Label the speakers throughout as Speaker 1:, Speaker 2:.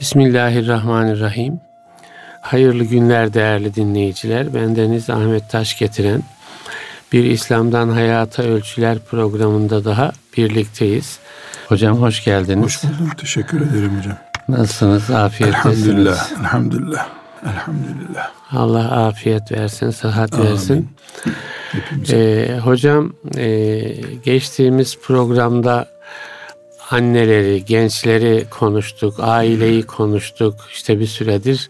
Speaker 1: Bismillahirrahmanirrahim. Hayırlı günler değerli dinleyiciler. Bendeniz Ahmet Taş getiren bir İslam'dan Hayata Ölçüler programında daha birlikteyiz. Hocam hoş geldiniz.
Speaker 2: Hoş buldum. Teşekkür ederim hocam.
Speaker 1: Nasılsınız? Afiyettesiniz.
Speaker 2: Elhamdülillah. Elhamdülillah. Elhamdülillah.
Speaker 1: Allah afiyet versin, sıhhat Amin. versin. Ee, hocam e, geçtiğimiz programda anneleri, gençleri konuştuk, aileyi konuştuk. İşte bir süredir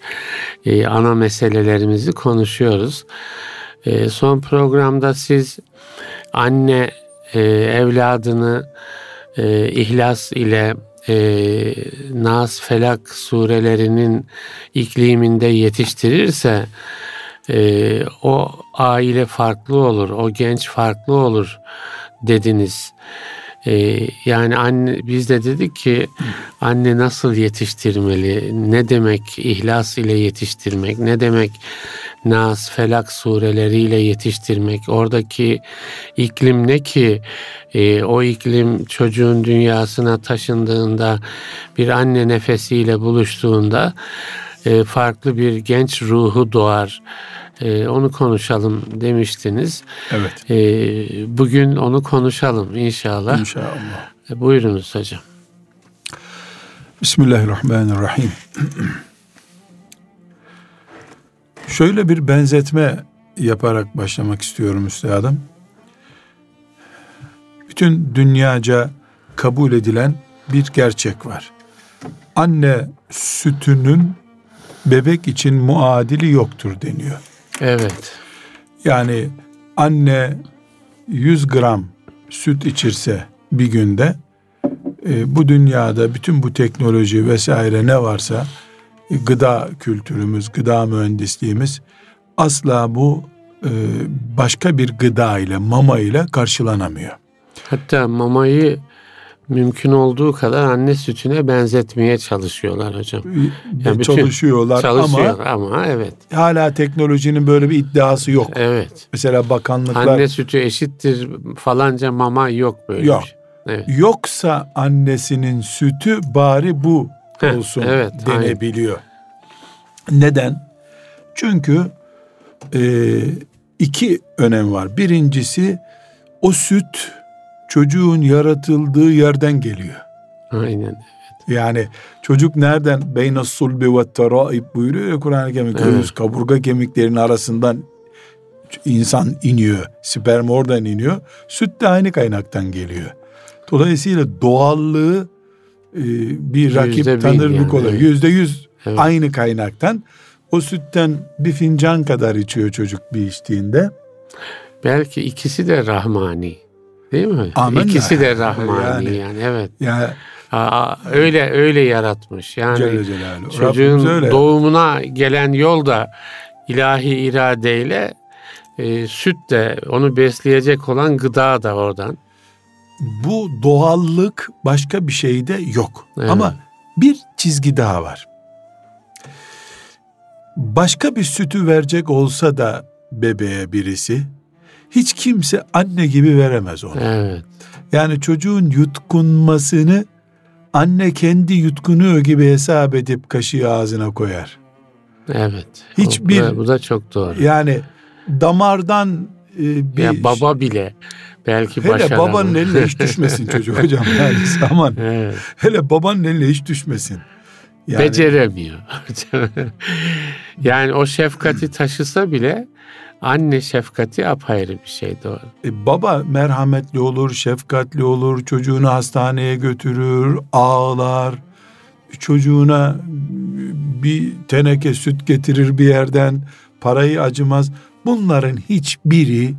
Speaker 1: e, ana meselelerimizi konuşuyoruz. E, son programda siz anne e, evladını e, ihlas ile e, Nas Felak surelerinin ikliminde yetiştirirse e, o aile farklı olur, o genç farklı olur dediniz. Ee, yani anne biz de dedik ki anne nasıl yetiştirmeli? Ne demek ihlas ile yetiştirmek? Ne demek Nas, Felak sureleriyle yetiştirmek? Oradaki iklim ne ki? E, o iklim çocuğun dünyasına taşındığında bir anne nefesiyle buluştuğunda e, farklı bir genç ruhu doğar. E, onu konuşalım demiştiniz.
Speaker 2: Evet.
Speaker 1: E, bugün onu konuşalım inşallah.
Speaker 2: İnşallah.
Speaker 1: E, buyurunuz hocam.
Speaker 2: Bismillahirrahmanirrahim. Şöyle bir benzetme yaparak başlamak istiyorum üstadım. Bütün dünyaca kabul edilen bir gerçek var. Anne sütünün bebek için muadili yoktur deniyor.
Speaker 1: Evet.
Speaker 2: Yani anne 100 gram süt içirse bir günde e, bu dünyada bütün bu teknoloji vesaire ne varsa e, gıda kültürümüz, gıda mühendisliğimiz asla bu e, başka bir gıda ile, mama ile karşılanamıyor.
Speaker 1: Hatta mamayı mümkün olduğu kadar anne sütüne benzetmeye çalışıyorlar hocam.
Speaker 2: Yani çalışıyorlar
Speaker 1: çalışıyor ama, ama evet.
Speaker 2: Hala teknolojinin böyle bir iddiası yok.
Speaker 1: Evet.
Speaker 2: Mesela bakanlıklar
Speaker 1: anne sütü eşittir falanca mama yok böyle.
Speaker 2: Yok.
Speaker 1: Şey. Evet.
Speaker 2: Yoksa annesinin sütü bari bu olsun evet, denebiliyor. Aynen. Neden? Çünkü e, iki önem var. Birincisi o süt çocuğun yaratıldığı yerden geliyor.
Speaker 1: Aynen evet.
Speaker 2: Yani çocuk nereden beyne sulbi ve teraib buyuruyor ya Kur'an-ı Kerim. Evet. kaburga kemiklerinin arasından insan iniyor. Sperm oradan iniyor. Süt de aynı kaynaktan geliyor. Dolayısıyla doğallığı e, bir rakip Yüzde tanır yani, kolay. Yüzde yüz evet. aynı kaynaktan. O sütten bir fincan kadar içiyor çocuk bir içtiğinde.
Speaker 1: Belki ikisi de rahmani. Değil mi? Amenna. İkisi de rahmani yani, yani evet. Yani Aa, öyle öyle yaratmış. Yani Celle çocuğun doğumuna gelen yol da ilahi iradeyle e, süt de onu besleyecek olan gıda da oradan.
Speaker 2: Bu doğallık başka bir şeyde yok. Evet. Ama bir çizgi daha var. Başka bir sütü verecek olsa da bebeğe birisi hiç kimse anne gibi veremez onu.
Speaker 1: Evet.
Speaker 2: Yani çocuğun yutkunmasını anne kendi yutkunuyor gibi hesap edip kaşığı ağzına koyar.
Speaker 1: Evet. Hiçbir bu da, bu da çok doğru.
Speaker 2: Yani damardan e, bir
Speaker 1: ya baba bile belki
Speaker 2: hele başaramaz. babanın eline hiç düşmesin çocuk hocam yani aman. Evet. Hele babanın eline hiç düşmesin.
Speaker 1: Yani, Beceremiyor. yani o şefkati taşısa bile Anne şefkati apayrı bir şey doğru.
Speaker 2: E, baba merhametli olur, şefkatli olur, çocuğunu hastaneye götürür, ağlar. Çocuğuna bir teneke süt getirir bir yerden, parayı acımaz. Bunların hiçbiri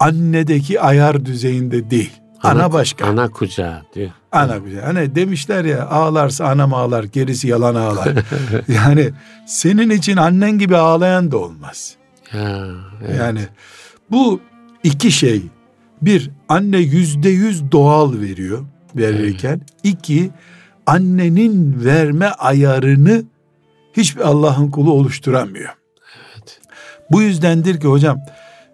Speaker 2: annedeki ayar düzeyinde değil. Ana, ana başka.
Speaker 1: Ana kucağı diyor.
Speaker 2: Ana kucağı. Hani demişler ya ağlarsa anam ağlar gerisi yalan ağlar. yani senin için annen gibi ağlayan da olmaz.
Speaker 1: Ha, evet.
Speaker 2: Yani bu iki şey. Bir, anne yüzde yüz doğal veriyor verirken. Evet. İki, annenin verme ayarını hiçbir Allah'ın kulu oluşturamıyor.
Speaker 1: Evet.
Speaker 2: Bu yüzdendir ki hocam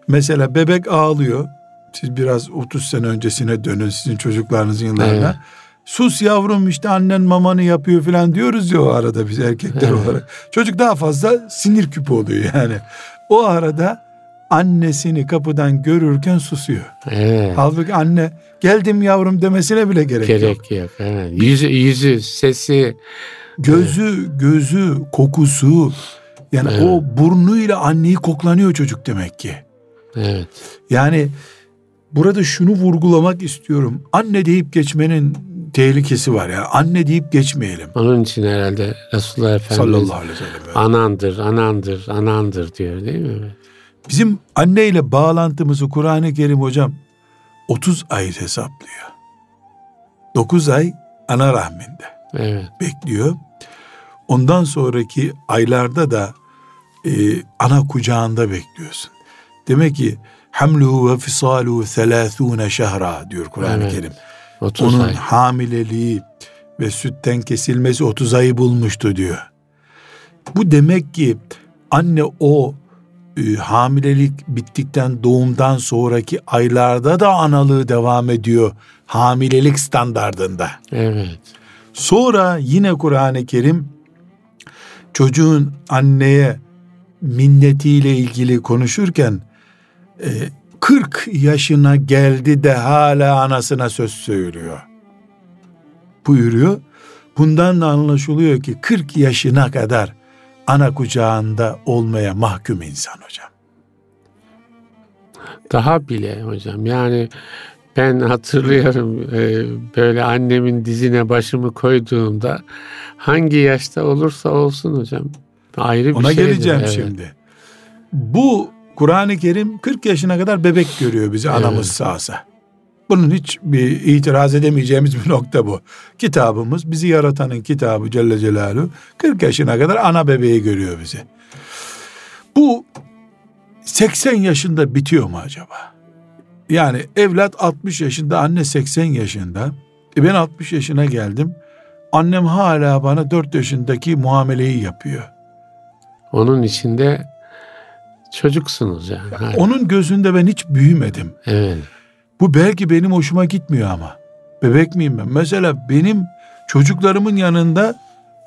Speaker 2: mesela bebek ağlıyor. Siz biraz 30 sene öncesine dönün sizin çocuklarınızın yıllarına. Evet. sus yavrum işte annen mamanı yapıyor falan diyoruz ya o arada biz erkekler olarak. Çocuk daha fazla sinir küpü oluyor yani. O arada annesini kapıdan görürken susuyor. Evet. Halbuki anne geldim yavrum demesine bile gerek,
Speaker 1: gerek yok. Gerek yok. Evet. Yüzü, yüzü, sesi.
Speaker 2: Gözü, evet. gözü, kokusu. Yani evet. o burnuyla anneyi koklanıyor çocuk demek ki.
Speaker 1: Evet.
Speaker 2: Yani burada şunu vurgulamak istiyorum. Anne deyip geçmenin tehlikesi var ya. Anne deyip geçmeyelim.
Speaker 1: Onun için herhalde Resulullah Efendimiz sallallahu aleyhi ve sellem. Anandır, anandır, anandır diyor değil mi?
Speaker 2: Bizim anne ile bağlantımızı Kur'an-ı Kerim hocam 30 ay hesaplıyor. 9 ay ana rahminde.
Speaker 1: Evet.
Speaker 2: Bekliyor. Ondan sonraki aylarda da e, ana kucağında bekliyorsun. Demek ki hamluhu ve fisaluhu selâthûne şehra diyor Kur'an-ı evet. Kerim. 30 Onun ay. hamileliği ve sütten kesilmesi 30 ayı bulmuştu diyor. Bu demek ki anne o e, hamilelik bittikten doğumdan sonraki aylarda da analığı devam ediyor hamilelik standardında.
Speaker 1: Evet.
Speaker 2: Sonra yine Kur'an-ı Kerim çocuğun anneye minnetiyle ilgili konuşurken e, 40 yaşına geldi de hala anasına söz söylüyor. Buyuruyor. Bundan da anlaşılıyor ki 40 yaşına kadar ana kucağında olmaya mahkum insan hocam.
Speaker 1: Daha bile hocam yani ben hatırlıyorum e, böyle annemin dizine başımı koyduğumda hangi yaşta olursa olsun hocam ayrı bir
Speaker 2: Ona geleceğim evet. şimdi. Bu Kur'an-ı Kerim 40 yaşına kadar bebek görüyor bizi anamız evet. sağsa. Bunun hiç bir itiraz edemeyeceğimiz bir nokta bu. Kitabımız bizi yaratanın kitabı Celle Celaluhu 40 yaşına kadar ana bebeği görüyor bizi. Bu 80 yaşında bitiyor mu acaba? Yani evlat 60 yaşında, anne 80 yaşında. E ben 60 yaşına geldim. Annem hala bana 4 yaşındaki muameleyi yapıyor.
Speaker 1: Onun içinde çocuksunuz yani.
Speaker 2: Hala. Onun gözünde ben hiç büyümedim.
Speaker 1: Evet.
Speaker 2: Bu belki benim hoşuma gitmiyor ama. Bebek miyim ben? Mesela benim çocuklarımın yanında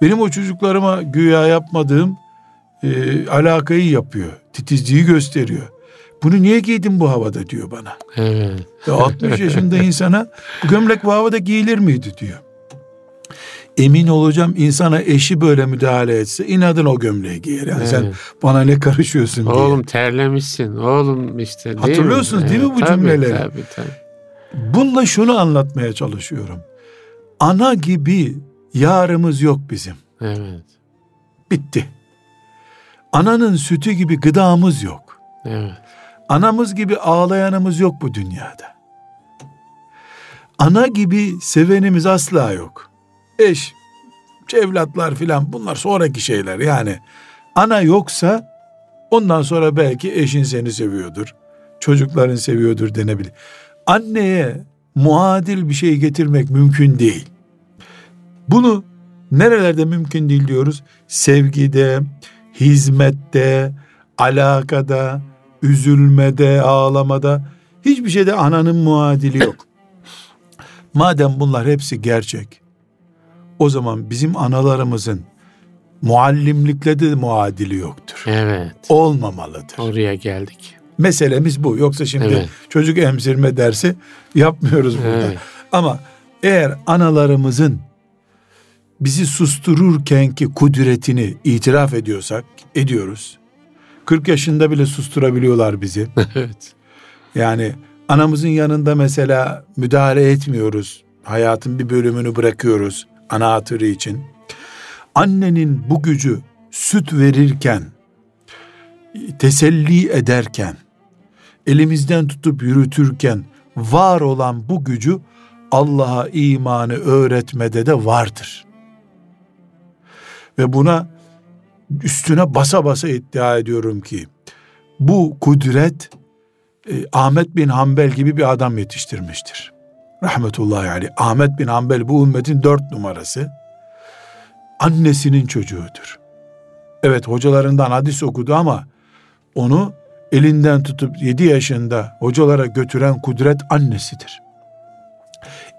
Speaker 2: benim o çocuklarıma güya yapmadığım e, alakayı yapıyor. Titizliği gösteriyor. Bunu niye giydin bu havada diyor bana.
Speaker 1: Evet.
Speaker 2: Ya 60 yaşında insana bu gömlek bu havada giyilir miydi diyor. Emin olacağım insana eşi böyle müdahale etse inadın o gömleği giyer. Yani evet. sen bana ne karışıyorsun
Speaker 1: diye. Oğlum terlemişsin. Oğlum işte değil
Speaker 2: Hatırlıyorsunuz
Speaker 1: mi?
Speaker 2: değil mi bu tabii, cümleleri? Tabii tabii. Bununla şunu anlatmaya çalışıyorum. Ana gibi yarımız yok bizim.
Speaker 1: Evet.
Speaker 2: Bitti. Ananın sütü gibi gıdamız yok.
Speaker 1: Evet.
Speaker 2: Anamız gibi ağlayanımız yok bu dünyada. Ana gibi sevenimiz asla yok. Eş, evlatlar filan bunlar sonraki şeyler yani. Ana yoksa ondan sonra belki eşin seni seviyordur. Çocukların seviyordur denebilir. Anneye muadil bir şey getirmek mümkün değil. Bunu nerelerde mümkün değil diyoruz? Sevgide, hizmette, alakada, üzülmede, ağlamada hiçbir şeyde ananın muadili yok. Madem bunlar hepsi gerçek, o zaman bizim analarımızın muallimlikle de muadili yoktur.
Speaker 1: Evet.
Speaker 2: Olmamalıdır.
Speaker 1: Oraya geldik.
Speaker 2: Meselemiz bu. Yoksa şimdi evet. çocuk emzirme dersi yapmıyoruz burada. Evet. Ama eğer analarımızın bizi sustururken ki kudretini itiraf ediyorsak, ediyoruz. 40 yaşında bile susturabiliyorlar bizi.
Speaker 1: evet.
Speaker 2: Yani anamızın yanında mesela müdahale etmiyoruz. Hayatın bir bölümünü bırakıyoruz ana hatırı için. Annenin bu gücü süt verirken, teselli ederken, elimizden tutup yürütürken var olan bu gücü Allah'a imanı öğretmede de vardır. Ve buna üstüne basa basa iddia ediyorum ki bu kudret e, Ahmet bin Hanbel gibi bir adam yetiştirmiştir. Rahmetullahi aleyh. Ahmet bin Hanbel bu ümmetin dört numarası. Annesinin çocuğudur. Evet hocalarından hadis okudu ama onu elinden tutup yedi yaşında hocalara götüren kudret annesidir.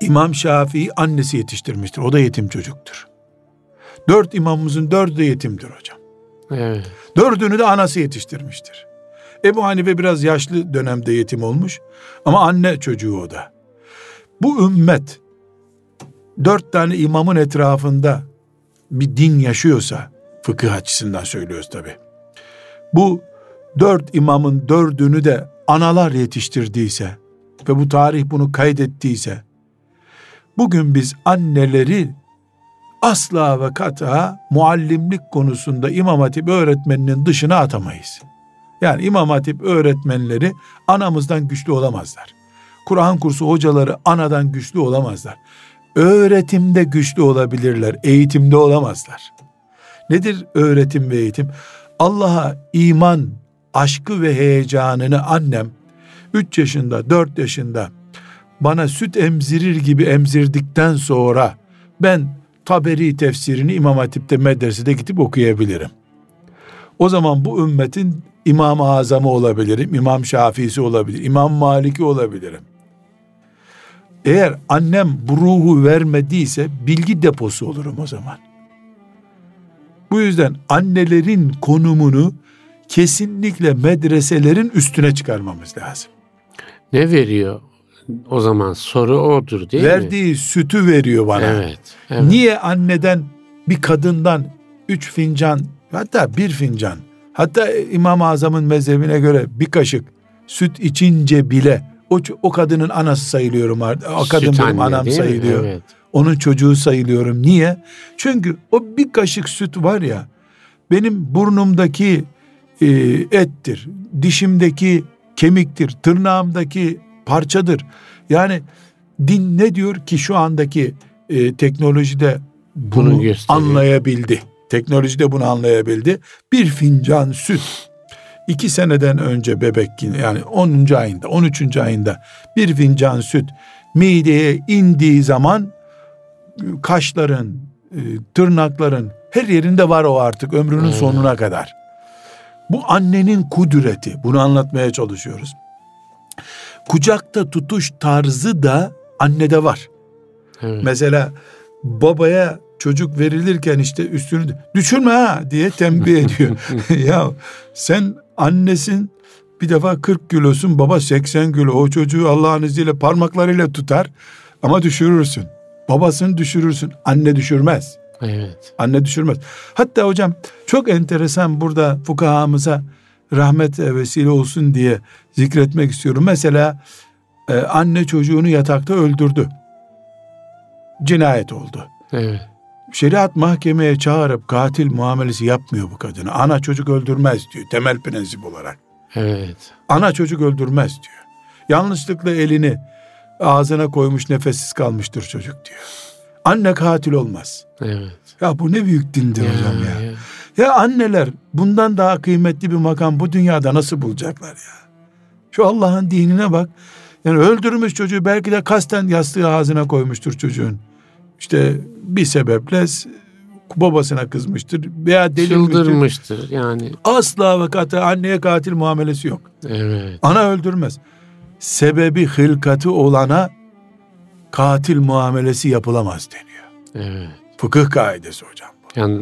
Speaker 2: İmam Şafii annesi yetiştirmiştir. O da yetim çocuktur. Dört imamımızın dördü de yetimdir hocam. Evet. Dördünü de anası yetiştirmiştir. Ebu Hanife biraz yaşlı dönemde yetim olmuş. Ama anne çocuğu o da. Bu ümmet dört tane imamın etrafında bir din yaşıyorsa, fıkıh açısından söylüyoruz tabi. Bu dört imamın dördünü de analar yetiştirdiyse ve bu tarih bunu kaydettiyse, bugün biz anneleri asla ve kata muallimlik konusunda İmam Hatip öğretmeninin dışına atamayız. Yani İmam Hatip öğretmenleri anamızdan güçlü olamazlar. Kur'an kursu hocaları anadan güçlü olamazlar. Öğretimde güçlü olabilirler, eğitimde olamazlar. Nedir öğretim ve eğitim? Allah'a iman, aşkı ve heyecanını annem 3 yaşında, 4 yaşında bana süt emzirir gibi emzirdikten sonra ben Taberi tefsirini İmam Hatip'te medresede gidip okuyabilirim. O zaman bu ümmetin İmam-ı Azamı olabilirim, İmam Şafii'si olabilir, İmam Malik'i olabilirim. Eğer annem bu ruhu vermediyse bilgi deposu olurum o zaman. Bu yüzden annelerin konumunu kesinlikle medreselerin üstüne çıkarmamız lazım.
Speaker 1: Ne veriyor o zaman soru odur değil
Speaker 2: Verdiği mi? Verdiği sütü veriyor bana. Evet, evet. Niye anneden bir kadından üç fincan hatta bir fincan hatta İmam-ı Azam'ın mezhebine göre bir kaşık süt içince bile o, o kadının anası sayılıyorum artık. O kadın süt benim anam sayılıyor. Evet. Onun çocuğu sayılıyorum. Niye? Çünkü o bir kaşık süt var ya benim burnumdaki e, ettir, dişimdeki kemiktir, tırnağımdaki parçadır. Yani din ne diyor ki şu andaki e, teknolojide bunu, bunu anlayabildi. Teknolojide bunu anlayabildi. Bir fincan süt iki seneden önce bebek yani 10. ayında 13. ayında bir fincan süt mideye indiği zaman kaşların, e, tırnakların her yerinde var o artık ömrünün hmm. sonuna kadar. Bu annenin kudreti. Bunu anlatmaya çalışıyoruz. Kucakta tutuş tarzı da annede var. Evet. Mesela babaya çocuk verilirken işte üstünü düşürme ha diye tembih ediyor. ya sen annesin bir defa 40 kilosun baba 80 kilo o çocuğu Allah'ın izniyle parmaklarıyla tutar ama düşürürsün. Babasını düşürürsün anne düşürmez. Evet. Anne düşürmez. Hatta hocam çok enteresan burada fukahamıza rahmet vesile olsun diye zikretmek istiyorum. Mesela e, anne çocuğunu yatakta öldürdü. Cinayet oldu. Evet. Şeriat mahkemeye çağırıp katil muamelesi yapmıyor bu kadını. Ana çocuk öldürmez diyor temel prensip olarak. Evet. Ana çocuk öldürmez diyor. Yanlışlıkla elini ağzına koymuş nefessiz kalmıştır çocuk diyor. Anne katil olmaz. Evet. Ya bu ne büyük dindir ya, hocam ya. ya. Ya anneler bundan daha kıymetli bir makam bu dünyada nasıl bulacaklar ya? Şu Allah'ın dinine bak. Yani öldürmüş çocuğu belki de kasten yastığı ağzına koymuştur çocuğun. İşte bir sebeple babasına kızmıştır veya delirmiştir. Çıldırmıştır yani. Asla ve kata anneye katil muamelesi yok. Evet. Ana öldürmez. Sebebi hılkatı olana katil muamelesi yapılamaz deniyor. Evet. Fıkıh kaidesi hocam.
Speaker 1: Bu. Yani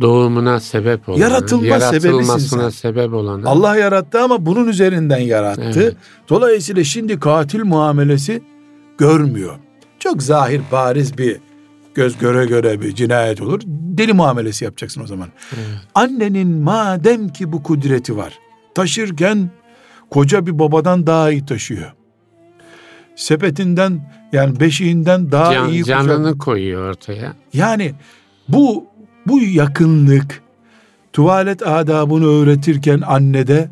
Speaker 1: doğumuna sebep olan, Yaratılma yaratılmasına sebep olan.
Speaker 2: Allah yarattı ama bunun üzerinden yarattı. Evet. Dolayısıyla şimdi katil muamelesi görmüyor. Çok zahir bariz bir göz göre göre bir cinayet olur. Deli muamelesi yapacaksın o zaman. Evet. Annenin madem ki bu kudreti var. Taşırken koca bir babadan daha iyi taşıyor. Sepetinden yani beşiğinden daha Can, iyi
Speaker 1: canını kucak... koyuyor ortaya.
Speaker 2: Yani bu bu yakınlık tuvalet adabını öğretirken annede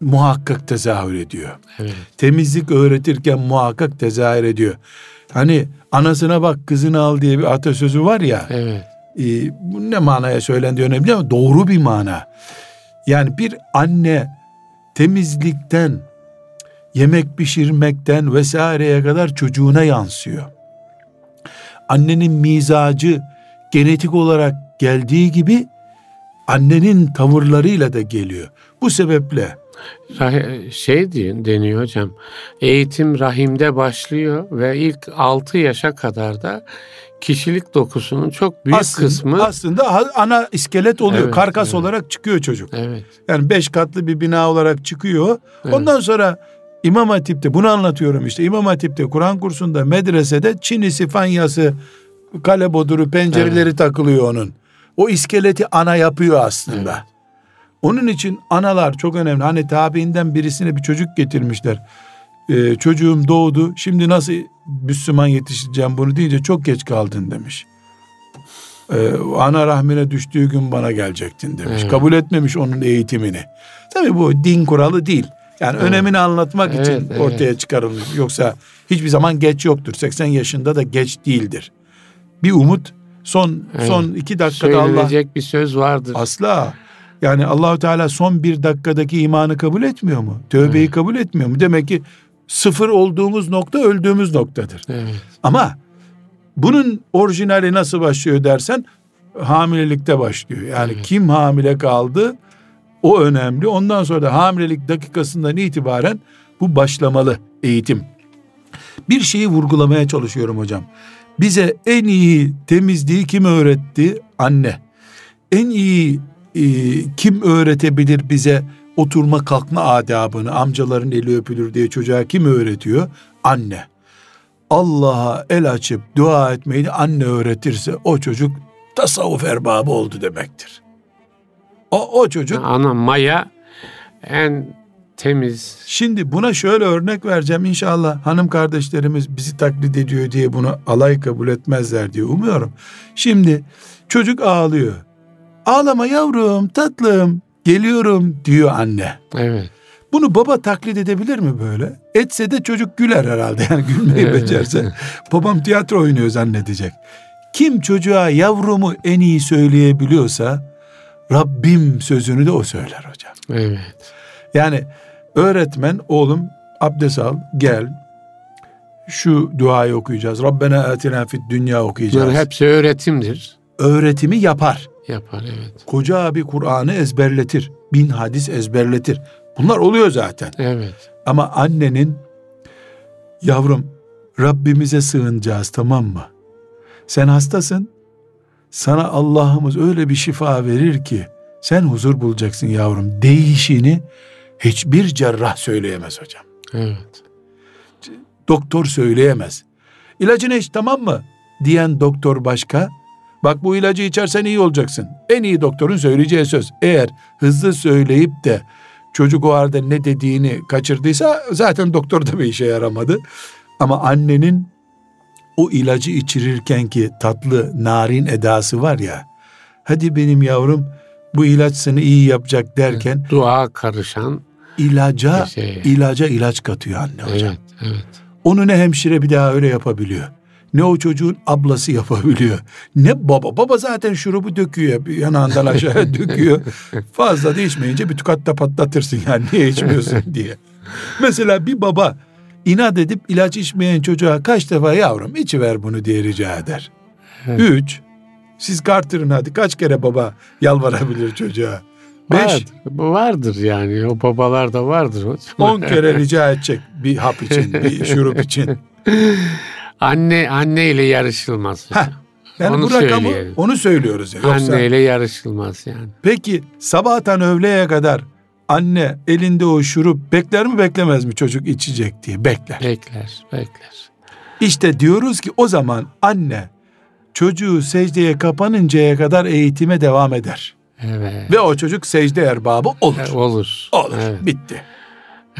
Speaker 2: muhakkak tezahür ediyor. Evet. Temizlik öğretirken muhakkak tezahür ediyor. Hani anasına bak kızını al diye bir atasözü var ya. Evet. E, bu ne manaya söylendiği önemli ama doğru bir mana. Yani bir anne temizlikten, yemek pişirmekten vesaireye kadar çocuğuna yansıyor. Annenin mizacı genetik olarak geldiği gibi annenin tavırlarıyla da geliyor. Bu sebeple
Speaker 1: şey deniyor hocam. Eğitim rahimde başlıyor ve ilk 6 yaşa kadar da kişilik dokusunun çok büyük
Speaker 2: aslında,
Speaker 1: kısmı
Speaker 2: aslında ana iskelet oluyor. Evet, Karkas evet. olarak çıkıyor çocuk. Evet. Yani beş katlı bir bina olarak çıkıyor. Evet. Ondan sonra İmam Hatip'te bunu anlatıyorum işte. İmam Hatip'te Kur'an kursunda medresede Çinisi, Fanyası, kale boduru, pencereleri evet. takılıyor onun. O iskeleti ana yapıyor aslında. Evet. Onun için analar çok önemli. Hani tabiinden birisine bir çocuk getirmişler. Ee, çocuğum doğdu. Şimdi nasıl Müslüman yetişeceğim bunu deyince çok geç kaldın demiş. Ee, ana rahmine düştüğü gün bana gelecektin demiş. Evet. Kabul etmemiş onun eğitimini. Tabi bu din kuralı değil. Yani evet. önemini anlatmak evet, için evet. ortaya çıkarılmış. Yoksa hiçbir zaman geç yoktur. 80 yaşında da geç değildir. Bir umut son evet. son iki dakikada Allah
Speaker 1: Söylenecek bir söz vardır.
Speaker 2: Asla. Yani Allahu Teala son bir dakikadaki imanı kabul etmiyor mu? Tövbeyi evet. kabul etmiyor mu? Demek ki sıfır olduğumuz nokta öldüğümüz noktadır. Evet. Ama bunun orijinali nasıl başlıyor dersen hamilelikte başlıyor. Yani evet. kim hamile kaldı o önemli. Ondan sonra da hamilelik dakikasından itibaren bu başlamalı eğitim. Bir şeyi vurgulamaya çalışıyorum hocam. Bize en iyi temizliği kim öğretti? Anne. En iyi e, kim öğretebilir bize oturma kalkma adabını amcaların eli öpülür diye çocuğa kim öğretiyor? Anne. Allah'a el açıp dua etmeyi de anne öğretirse o çocuk tasavvuf erbabı oldu demektir. O, o çocuk...
Speaker 1: Ana maya en temiz.
Speaker 2: Şimdi buna şöyle örnek vereceğim inşallah hanım kardeşlerimiz bizi taklit ediyor diye bunu alay kabul etmezler diye umuyorum. Şimdi çocuk ağlıyor. Ağlama yavrum tatlım geliyorum diyor anne. Evet. Bunu baba taklit edebilir mi böyle? Etse de çocuk güler herhalde yani gülmeyi evet. becerse. Babam tiyatro oynuyor zannedecek. Kim çocuğa yavrumu en iyi söyleyebiliyorsa Rabbim sözünü de o söyler hocam. Evet. Yani öğretmen oğlum abdest al gel şu duayı okuyacağız. Rabbena atina fid dünya okuyacağız.
Speaker 1: Bunların hepsi öğretimdir.
Speaker 2: Öğretimi yapar.
Speaker 1: Yapar evet.
Speaker 2: Koca abi Kur'an'ı ezberletir. Bin hadis ezberletir. Bunlar oluyor zaten. Evet. Ama annenin yavrum Rabbimize sığınacağız tamam mı? Sen hastasın. Sana Allah'ımız öyle bir şifa verir ki sen huzur bulacaksın yavrum. Değişini hiçbir cerrah söyleyemez hocam. Evet. Doktor söyleyemez. İlacını iç tamam mı? Diyen doktor başka, Bak bu ilacı içersen iyi olacaksın. En iyi doktorun söyleyeceği söz. Eğer hızlı söyleyip de çocuk o arada ne dediğini kaçırdıysa zaten doktor da bir işe yaramadı. Ama annenin o ilacı içirirken ki tatlı narin edası var ya. Hadi benim yavrum bu ilaç seni iyi yapacak derken.
Speaker 1: Dua karışan.
Speaker 2: ilaca şey. ilaca ilaç katıyor anne hocam.
Speaker 1: Evet, evet.
Speaker 2: Onu ne hemşire bir daha öyle yapabiliyor ne o çocuğun ablası yapabiliyor. Ne baba. Baba zaten şurubu döküyor. Yanağından aşağıya döküyor. Fazla da içmeyince bir tukatta patlatırsın yani niye içmiyorsun diye. Mesela bir baba inat edip ilaç içmeyen çocuğa kaç defa yavrum içiver bunu diye rica eder. Üç. Siz kartırın hadi kaç kere baba yalvarabilir çocuğa.
Speaker 1: Beş. Vardır, vardır yani o babalar da vardır.
Speaker 2: On kere rica edecek bir hap için bir şurup için.
Speaker 1: Anne anne ile yarışılmaz.
Speaker 2: Heh, yani onu bu rakamı söyleyelim. onu söylüyoruz. Yani.
Speaker 1: Yoksa, anne ile yarışılmaz yani.
Speaker 2: Peki sabahtan öğleye kadar anne elinde o şurup bekler mi beklemez mi çocuk içecek diye bekler.
Speaker 1: Bekler bekler.
Speaker 2: İşte diyoruz ki o zaman anne çocuğu secdeye kapanıncaya kadar eğitime devam eder. Evet. Ve o çocuk secde erbabı olur.
Speaker 1: E, olur.
Speaker 2: Olur. Evet. Bitti.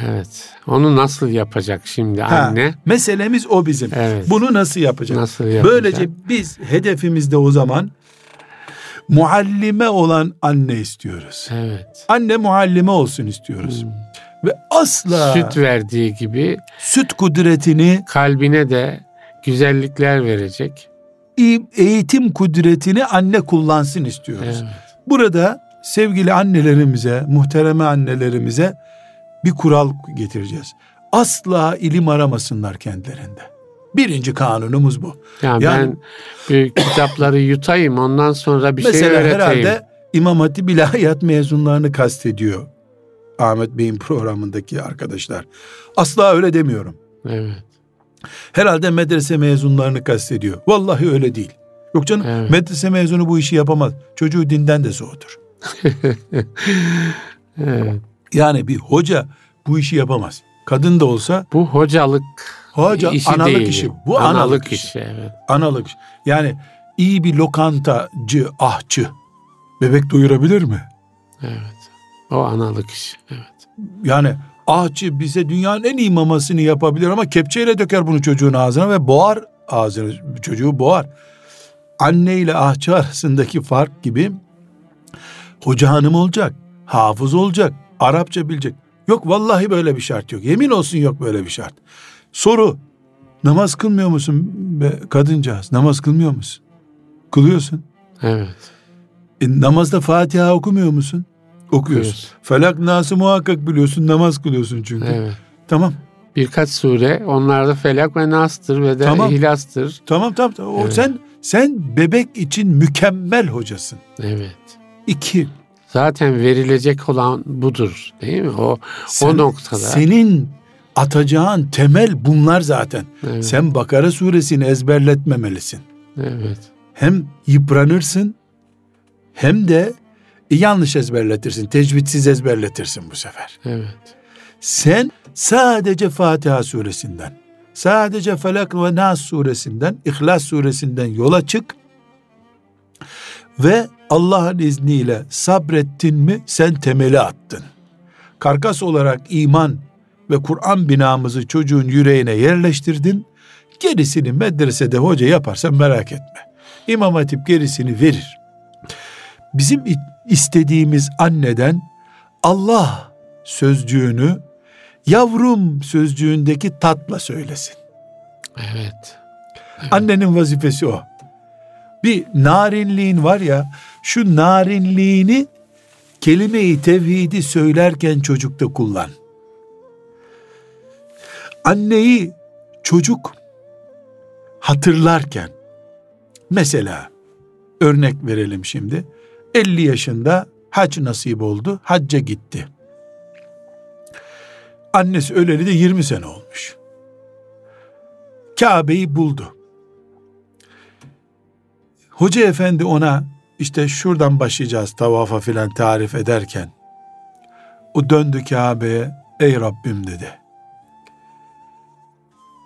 Speaker 1: Evet. Onu nasıl yapacak şimdi ha, anne?
Speaker 2: Meselemiz o bizim. Evet. Bunu nasıl yapacak? Nasıl yapacak? Böylece biz hedefimizde o zaman muallime olan anne istiyoruz. Evet. Anne muallime olsun istiyoruz. Hmm. Ve asla
Speaker 1: süt verdiği gibi
Speaker 2: süt kudretini
Speaker 1: kalbine de güzellikler verecek.
Speaker 2: Eğitim kudretini anne kullansın istiyoruz. Evet. Burada sevgili annelerimize, muhtereme annelerimize bir kural getireceğiz. Asla ilim aramasınlar kendilerinde. Birinci kanunumuz bu.
Speaker 1: Yani, yani ben kitapları yutayım ondan sonra bir şey öğreteyim. Mesela herhalde
Speaker 2: İmam Hatip İlahiyat mezunlarını kastediyor Ahmet Bey'in programındaki arkadaşlar. Asla öyle demiyorum.
Speaker 1: Evet.
Speaker 2: Herhalde medrese mezunlarını kastediyor. Vallahi öyle değil. Yok canım evet. medrese mezunu bu işi yapamaz. Çocuğu dinden de soğutur. evet. Yani bir hoca bu işi yapamaz. Kadın da olsa
Speaker 1: bu hocalık
Speaker 2: hoca
Speaker 1: işi
Speaker 2: analık
Speaker 1: değil.
Speaker 2: işi. Bu analık, analık işi. işi evet. Analık. Yani iyi bir lokantacı, ahçı bebek doyurabilir mi?
Speaker 1: Evet. O analık iş. Evet.
Speaker 2: Yani ahçı bize dünyanın en iyi mamasını yapabilir ama kepçeyle döker bunu çocuğun ağzına ve boğar ağzını. Çocuğu boğar. Anne ile ahçı arasındaki fark gibi hoca hanım olacak, hafız olacak, Arapça bilecek. Yok vallahi böyle bir şart yok. Yemin olsun yok böyle bir şart. Soru. Namaz kılmıyor musun be kadıncağız? Namaz kılmıyor musun? Kılıyorsun.
Speaker 1: Evet.
Speaker 2: E, namazda Fatiha okumuyor musun? Okuyorsun. Okuyoruz. Felak Nas'ı muhakkak biliyorsun. Namaz kılıyorsun çünkü. Evet. Tamam.
Speaker 1: Birkaç sure onlarda Felak ve Nas'tır ve de tamam. İhlas'tır.
Speaker 2: Tamam tamam. tamam. Evet. O sen sen bebek için mükemmel hocasın.
Speaker 1: Evet.
Speaker 2: İki.
Speaker 1: Zaten verilecek olan budur değil mi? O sen, o noktada.
Speaker 2: Senin atacağın temel bunlar zaten. Evet. Sen Bakara suresini ezberletmemelisin.
Speaker 1: Evet.
Speaker 2: Hem yıpranırsın hem de yanlış ezberletirsin. Tecvidsiz ezberletirsin bu sefer.
Speaker 1: Evet.
Speaker 2: Sen sadece Fatiha suresinden, sadece Felak ve Nas suresinden, İhlas suresinden yola çık ve Allah'ın izniyle sabrettin mi sen temeli attın. Karkas olarak iman ve Kur'an binamızı çocuğun yüreğine yerleştirdin. Gerisini medresede hoca yaparsan merak etme. İmam Hatip gerisini verir. Bizim istediğimiz anneden Allah sözcüğünü yavrum sözcüğündeki tatla söylesin.
Speaker 1: Evet. evet.
Speaker 2: Annenin vazifesi o. Bir narinliğin var ya şu narinliğini kelime-i tevhidi söylerken çocukta kullan. Anneyi çocuk hatırlarken mesela örnek verelim şimdi. 50 yaşında hac nasip oldu. Hacca gitti. Annesi öleli de 20 sene olmuş. Kabe'yi buldu. Hoca efendi ona işte şuradan başlayacağız tavafa filan tarif ederken o döndü Kabe'ye ey Rabbim dedi.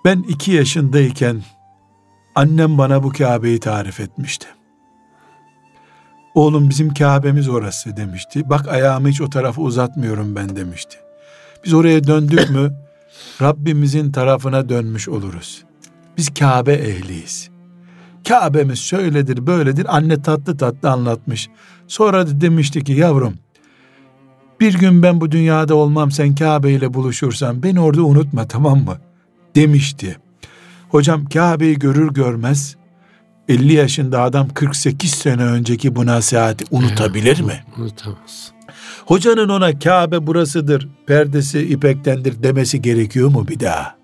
Speaker 2: Ben iki yaşındayken annem bana bu Kabe'yi tarif etmişti. Oğlum bizim Kabe'miz orası demişti. Bak ayağımı hiç o tarafa uzatmıyorum ben demişti. Biz oraya döndük mü Rabbimizin tarafına dönmüş oluruz. Biz Kabe ehliyiz. Kabe'miz şöyledir böyledir anne tatlı tatlı anlatmış. Sonra da demişti ki yavrum bir gün ben bu dünyada olmam sen Kabe ile buluşursan beni orada unutma tamam mı? Demişti. Hocam Kabe'yi görür görmez 50 yaşında adam 48 sene önceki bu nasihati unutabilir mi?
Speaker 1: Unutamaz.
Speaker 2: Hocanın ona Kabe burasıdır, perdesi ipektendir demesi gerekiyor mu bir daha?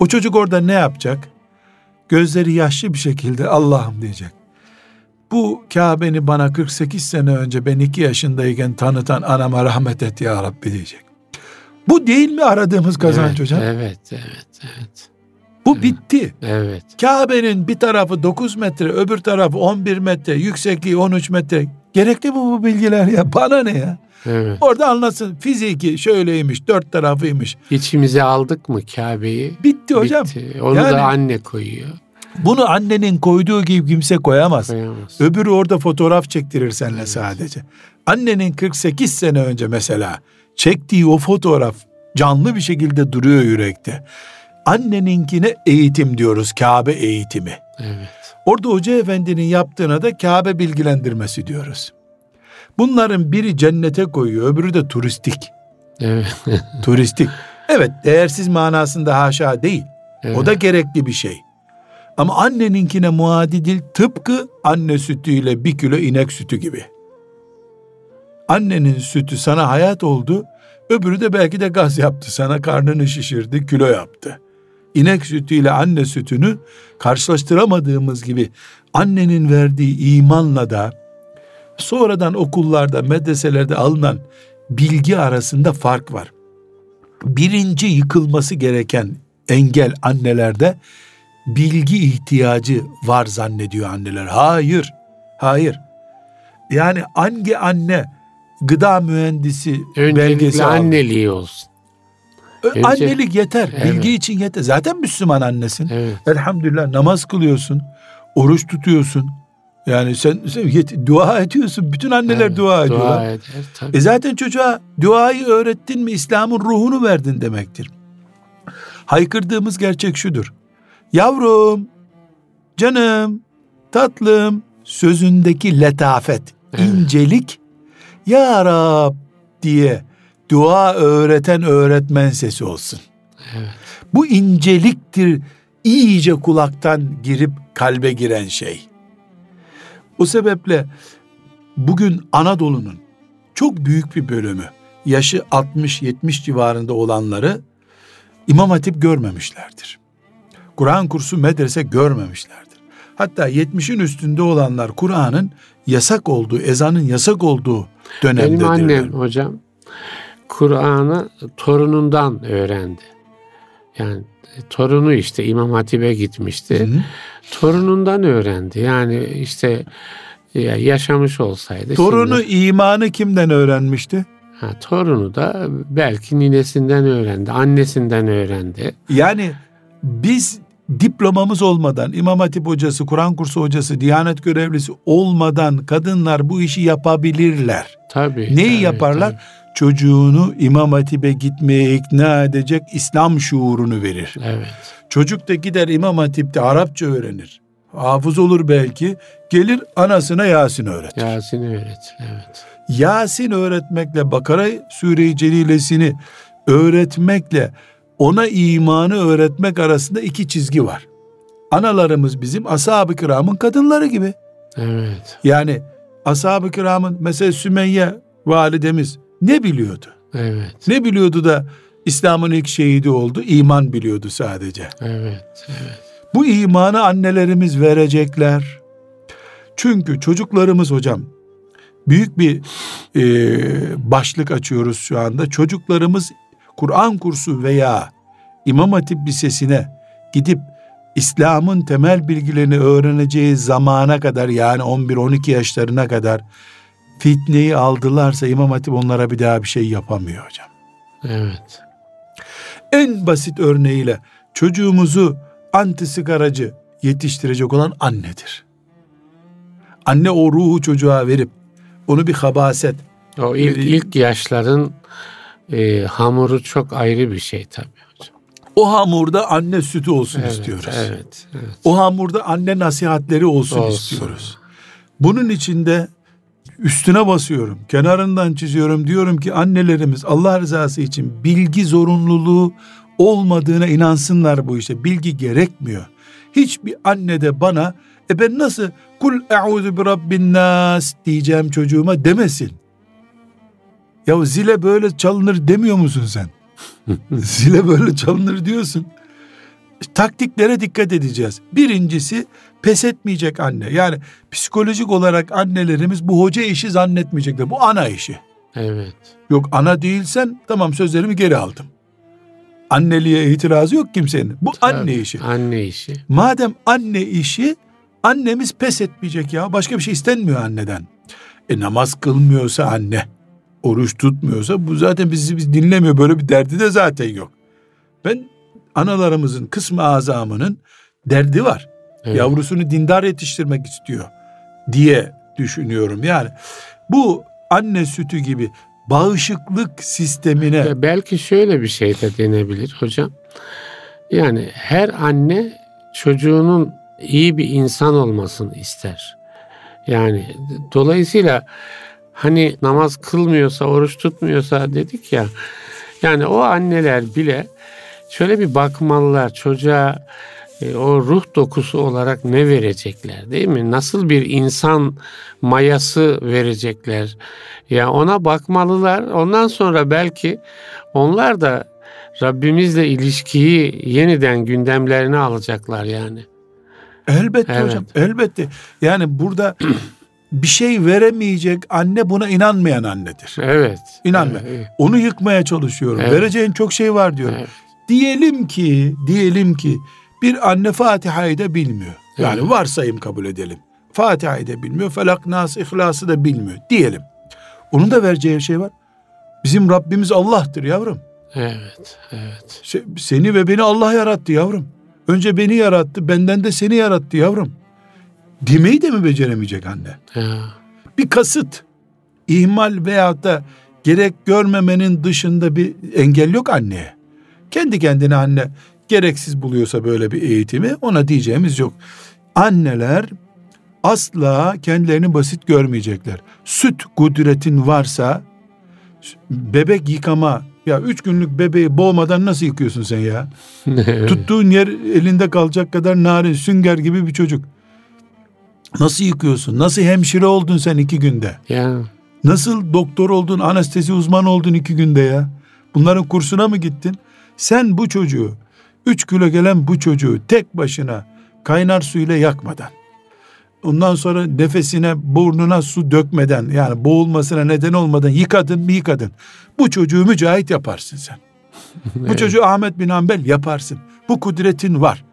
Speaker 2: O çocuk orada ne yapacak? Gözleri yaşlı bir şekilde Allah'ım diyecek. Bu Kabe'ni bana 48 sene önce ben 2 yaşındayken tanıtan anama rahmet et ya Rabbi diyecek. Bu değil mi aradığımız kazanç
Speaker 1: evet,
Speaker 2: hocam?
Speaker 1: Evet, evet, evet.
Speaker 2: Bu bitti.
Speaker 1: Evet.
Speaker 2: Kabe'nin bir tarafı 9 metre, öbür tarafı 11 metre, yüksekliği 13 metre. Gerekli mi bu bilgiler ya? Bana ne ya?
Speaker 1: Evet.
Speaker 2: Orada anlatsın. Fiziki şöyleymiş, dört tarafıymış.
Speaker 1: İçimize aldık mı Kabe'yi?
Speaker 2: Bitti hocam.
Speaker 1: Bitti. Onu yani, da anne koyuyor.
Speaker 2: Bunu annenin koyduğu gibi kimse koyamaz.
Speaker 1: Koyamaz.
Speaker 2: Öbürü orada fotoğraf çektirir seninle evet. sadece. Annenin 48 sene önce mesela çektiği o fotoğraf canlı bir şekilde duruyor yürekte. Anneninkine eğitim diyoruz. Kabe eğitimi.
Speaker 1: Evet.
Speaker 2: Orada Hoca Efendi'nin yaptığına da Kabe bilgilendirmesi diyoruz. Bunların biri cennete koyuyor, öbürü de turistik.
Speaker 1: Evet.
Speaker 2: turistik. Evet, değersiz manasında haşa değil. Evet. O da gerekli bir şey. Ama anneninkine muadil tıpkı anne sütüyle bir kilo inek sütü gibi. Annenin sütü sana hayat oldu, öbürü de belki de gaz yaptı, sana karnını şişirdi, kilo yaptı inek sütüyle anne sütünü karşılaştıramadığımız gibi annenin verdiği imanla da sonradan okullarda, medreselerde alınan bilgi arasında fark var. Birinci yıkılması gereken engel annelerde bilgi ihtiyacı var zannediyor anneler. Hayır, hayır. Yani hangi anne gıda mühendisi
Speaker 1: Öncelikle belgesi anneliği olsun.
Speaker 2: Önce, Annelik yeter. Evet. Bilgi için yeter. Zaten Müslüman annesin. Evet. Elhamdülillah namaz kılıyorsun. Oruç tutuyorsun. Yani sen, sen yet, dua ediyorsun. Bütün anneler evet, dua ediyorlar. Dua eder, tabii. E zaten çocuğa duayı öğrettin mi İslam'ın ruhunu verdin demektir. Haykırdığımız gerçek şudur. Yavrum, canım, tatlım sözündeki letafet, evet. incelik Ya Rab diye dua öğreten öğretmen sesi olsun. Evet. Bu inceliktir iyice kulaktan girip kalbe giren şey. O sebeple bugün Anadolu'nun çok büyük bir bölümü yaşı 60-70 civarında olanları İmam Hatip görmemişlerdir. Kur'an kursu medrese görmemişlerdir. Hatta 70'in üstünde olanlar Kur'an'ın yasak olduğu, ezanın yasak olduğu dönemdedirler.
Speaker 1: Benim annem hocam Kur'an'ı torunundan öğrendi. Yani torunu işte İmam Hatip'e gitmişti. Hı. Torunundan öğrendi. Yani işte yaşamış olsaydı.
Speaker 2: Torunu şimdi, imanı kimden öğrenmişti?
Speaker 1: Ha, torunu da belki ninesinden öğrendi, annesinden öğrendi.
Speaker 2: Yani biz diplomamız olmadan, İmam Hatip hocası, Kur'an kursu hocası, Diyanet görevlisi olmadan kadınlar bu işi yapabilirler.
Speaker 1: Tabii.
Speaker 2: Neyi
Speaker 1: tabii,
Speaker 2: yaparlar? Tabii çocuğunu İmam Hatip'e gitmeye ikna edecek İslam şuurunu verir.
Speaker 1: Evet.
Speaker 2: Çocuk da gider İmam Hatip'te Arapça öğrenir. Hafız olur belki. Gelir anasına Yasin öğretir.
Speaker 1: Yasin öğret. Evet.
Speaker 2: Yasin öğretmekle Bakara Sure-i Celilesini öğretmekle ona imanı öğretmek arasında iki çizgi var. Analarımız bizim ashab-ı kiramın kadınları gibi.
Speaker 1: Evet.
Speaker 2: Yani ashab-ı kiramın mesela Sümeyye validemiz ne biliyordu?
Speaker 1: Evet.
Speaker 2: Ne biliyordu da İslam'ın ilk şehidi oldu? İman biliyordu sadece.
Speaker 1: Evet, evet.
Speaker 2: Bu imanı annelerimiz verecekler. Çünkü çocuklarımız hocam büyük bir e, başlık açıyoruz şu anda. Çocuklarımız Kur'an kursu veya İmam Hatip Lisesi'ne gidip İslam'ın temel bilgilerini öğreneceği zamana kadar yani 11-12 yaşlarına kadar fitneyi aldılarsa İmam Hatip onlara bir daha bir şey yapamıyor hocam.
Speaker 1: Evet.
Speaker 2: En basit örneğiyle çocuğumuzu anti sigaracı yetiştirecek olan annedir. Anne o ruhu çocuğa verip onu bir habaset.
Speaker 1: O ilk, ilk yaşların e, hamuru çok ayrı bir şey tabii hocam.
Speaker 2: O hamurda anne sütü olsun
Speaker 1: evet,
Speaker 2: istiyoruz.
Speaker 1: Evet, evet.
Speaker 2: O hamurda anne nasihatleri olsun, olsun istiyoruz. Bunun içinde üstüne basıyorum, kenarından çiziyorum. Diyorum ki annelerimiz Allah rızası için bilgi zorunluluğu olmadığına inansınlar bu işte. Bilgi gerekmiyor. Hiçbir anne de bana e ben nasıl kul e'udhu bi rabbin nas diyeceğim çocuğuma demesin. Ya zile böyle çalınır demiyor musun sen? zile böyle çalınır diyorsun. Taktiklere dikkat edeceğiz. Birincisi pes etmeyecek anne. Yani psikolojik olarak annelerimiz bu hoca işi zannetmeyecekler. Bu ana işi.
Speaker 1: Evet.
Speaker 2: Yok ana değilsen tamam sözlerimi geri aldım. Anneliğe itirazı yok kimsenin. Bu Tabii, anne işi.
Speaker 1: Anne işi.
Speaker 2: Madem anne işi annemiz pes etmeyecek ya. Başka bir şey istenmiyor anneden. E namaz kılmıyorsa anne, oruç tutmuyorsa bu zaten bizi biz dinlemiyor. Böyle bir derdi de zaten yok. Ben analarımızın kısmı azamının derdi var. Evet. Yavrusunu dindar yetiştirmek istiyor diye düşünüyorum. Yani bu anne sütü gibi bağışıklık sistemine...
Speaker 1: Ya belki şöyle bir şey de denebilir hocam. Yani her anne çocuğunun iyi bir insan olmasını ister. Yani dolayısıyla hani namaz kılmıyorsa, oruç tutmuyorsa dedik ya. Yani o anneler bile şöyle bir bakmalılar çocuğa o ruh dokusu olarak ne verecekler değil mi? Nasıl bir insan mayası verecekler? Ya ona bakmalılar. Ondan sonra belki onlar da Rabbimizle ilişkiyi yeniden gündemlerine alacaklar yani.
Speaker 2: Elbette evet. hocam, elbette. Yani burada bir şey veremeyecek anne buna inanmayan annedir.
Speaker 1: Evet.
Speaker 2: İnanma. Evet. Onu yıkmaya çalışıyorum. Evet. Vereceğin çok şey var diyorum. Evet. Diyelim ki, diyelim ki bir anne Fatiha'yı da bilmiyor. Yani evet. varsayım kabul edelim. Fatiha'yı da bilmiyor. Felak, Nas, İhlas'ı da bilmiyor. Diyelim. Onun da vereceği şey var. Bizim Rabbimiz Allah'tır yavrum.
Speaker 1: Evet, evet.
Speaker 2: Seni ve beni Allah yarattı yavrum. Önce beni yarattı, benden de seni yarattı yavrum. Demeyi de mi beceremeyecek anne? Ya. Bir kasıt, ihmal veyahut da gerek görmemenin dışında bir engel yok anneye. Kendi kendine anne gereksiz buluyorsa böyle bir eğitimi ona diyeceğimiz yok. Anneler asla kendilerini basit görmeyecekler. Süt kudretin varsa bebek yıkama ya üç günlük bebeği boğmadan nasıl yıkıyorsun sen ya? Tuttuğun yer elinde kalacak kadar narin sünger gibi bir çocuk. Nasıl yıkıyorsun? Nasıl hemşire oldun sen iki günde?
Speaker 1: Ya.
Speaker 2: Nasıl doktor oldun, anestezi uzmanı oldun iki günde ya? Bunların kursuna mı gittin? Sen bu çocuğu, üç kilo gelen bu çocuğu tek başına kaynar suyla yakmadan, ondan sonra nefesine, burnuna su dökmeden, yani boğulmasına neden olmadan yıkadın mı yıkadın. Bu çocuğu mücahit yaparsın sen. bu çocuğu Ahmet bin Hanbel yaparsın. Bu kudretin var.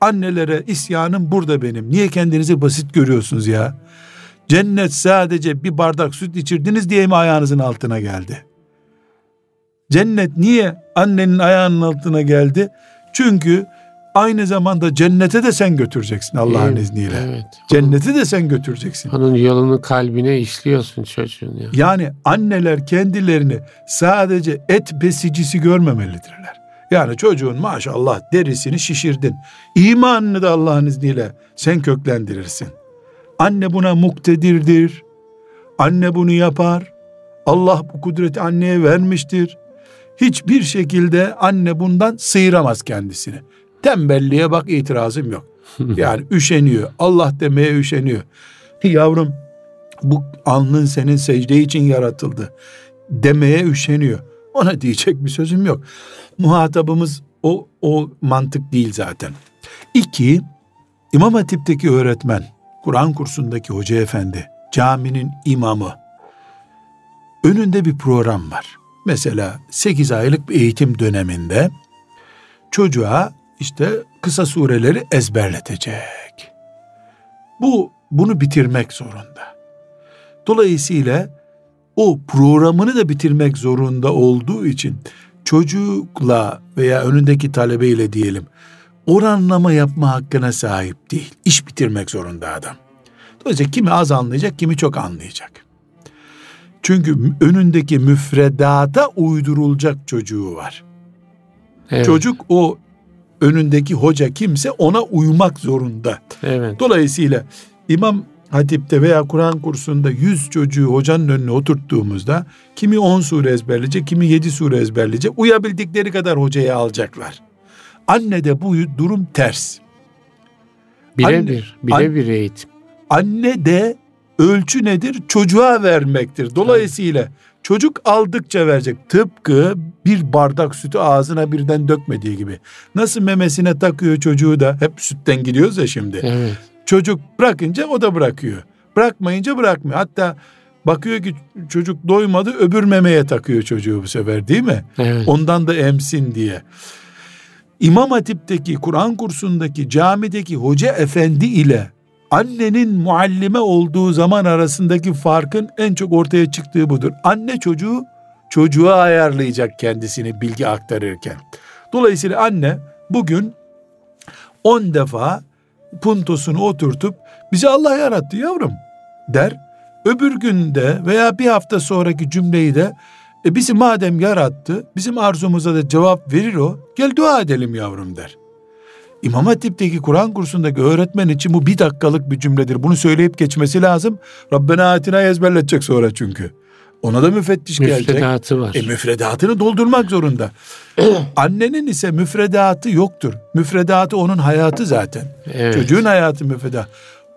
Speaker 2: Annelere isyanım burada benim. Niye kendinizi basit görüyorsunuz ya? Cennet sadece bir bardak süt içirdiniz diye mi ayağınızın altına geldi? Cennet niye annenin ayağının altına geldi? Çünkü aynı zamanda cennete de sen götüreceksin Allah'ın evet, izniyle. Evet. Cenneti de sen götüreceksin.
Speaker 1: Onun yolunu kalbine işliyorsun çocuğun ya.
Speaker 2: Yani anneler kendilerini sadece et besicisi görmemelidirler. Yani çocuğun maşallah derisini şişirdin. İmanını da Allah'ın izniyle sen köklendirirsin. Anne buna muktedirdir. Anne bunu yapar. Allah bu kudreti anneye vermiştir. Hiçbir şekilde anne bundan sıyıramaz kendisini. Tembelliğe bak itirazım yok. Yani üşeniyor. Allah demeye üşeniyor. Yavrum bu alnın senin secde için yaratıldı. Demeye üşeniyor. Ona diyecek bir sözüm yok. Muhatabımız o, o mantık değil zaten. İki, İmam Hatip'teki öğretmen, Kur'an kursundaki hoca efendi, caminin imamı, önünde bir program var. Mesela 8 aylık bir eğitim döneminde çocuğa işte kısa sureleri ezberletecek. Bu bunu bitirmek zorunda. Dolayısıyla o programını da bitirmek zorunda olduğu için çocukla veya önündeki talebeyle diyelim oranlama yapma hakkına sahip değil. İş bitirmek zorunda adam. Dolayısıyla kimi az anlayacak, kimi çok anlayacak. Çünkü önündeki müfredata uydurulacak çocuğu var. Evet. Çocuk o önündeki hoca kimse ona uymak zorunda.
Speaker 1: Evet.
Speaker 2: Dolayısıyla İmam Hatip'te veya Kur'an kursunda yüz çocuğu hocanın önüne oturttuğumuzda kimi on sure ezberleyecek, kimi yedi sure ezberleyecek. Uyabildikleri kadar hocaya alacaklar. Anne de bu durum ters.
Speaker 1: Birebir, birebir an, eğitim.
Speaker 2: Anne de ölçü nedir? Çocuğa vermektir. Dolayısıyla çocuk aldıkça verecek. Tıpkı bir bardak sütü ağzına birden dökmediği gibi. Nasıl memesine takıyor çocuğu da hep sütten gidiyoruz ya şimdi.
Speaker 1: Evet.
Speaker 2: Çocuk bırakınca o da bırakıyor. Bırakmayınca bırakmıyor. Hatta bakıyor ki çocuk doymadı öbür memeye takıyor çocuğu bu sefer değil mi?
Speaker 1: Evet.
Speaker 2: Ondan da emsin diye. İmam Hatip'teki Kur'an kursundaki camideki hoca efendi ile annenin muallime olduğu zaman arasındaki farkın en çok ortaya çıktığı budur. Anne çocuğu çocuğa ayarlayacak kendisini bilgi aktarırken. Dolayısıyla anne bugün 10 defa puntosunu oturtup bizi Allah yarattı yavrum der. Öbür günde veya bir hafta sonraki cümleyi de e bizi madem yarattı bizim arzumuza da cevap verir o gel dua edelim yavrum der. İmam Hatip'teki Kur'an kursundaki öğretmen için bu bir dakikalık bir cümledir. Bunu söyleyip geçmesi lazım. Rabbena atina ezberletecek sonra çünkü. Ona da müfettiş
Speaker 1: gelecek.
Speaker 2: Müfredatı
Speaker 1: var.
Speaker 2: E müfredatını doldurmak zorunda. Annenin ise müfredatı yoktur. Müfredatı onun hayatı zaten. Evet. Çocuğun hayatı müfredat.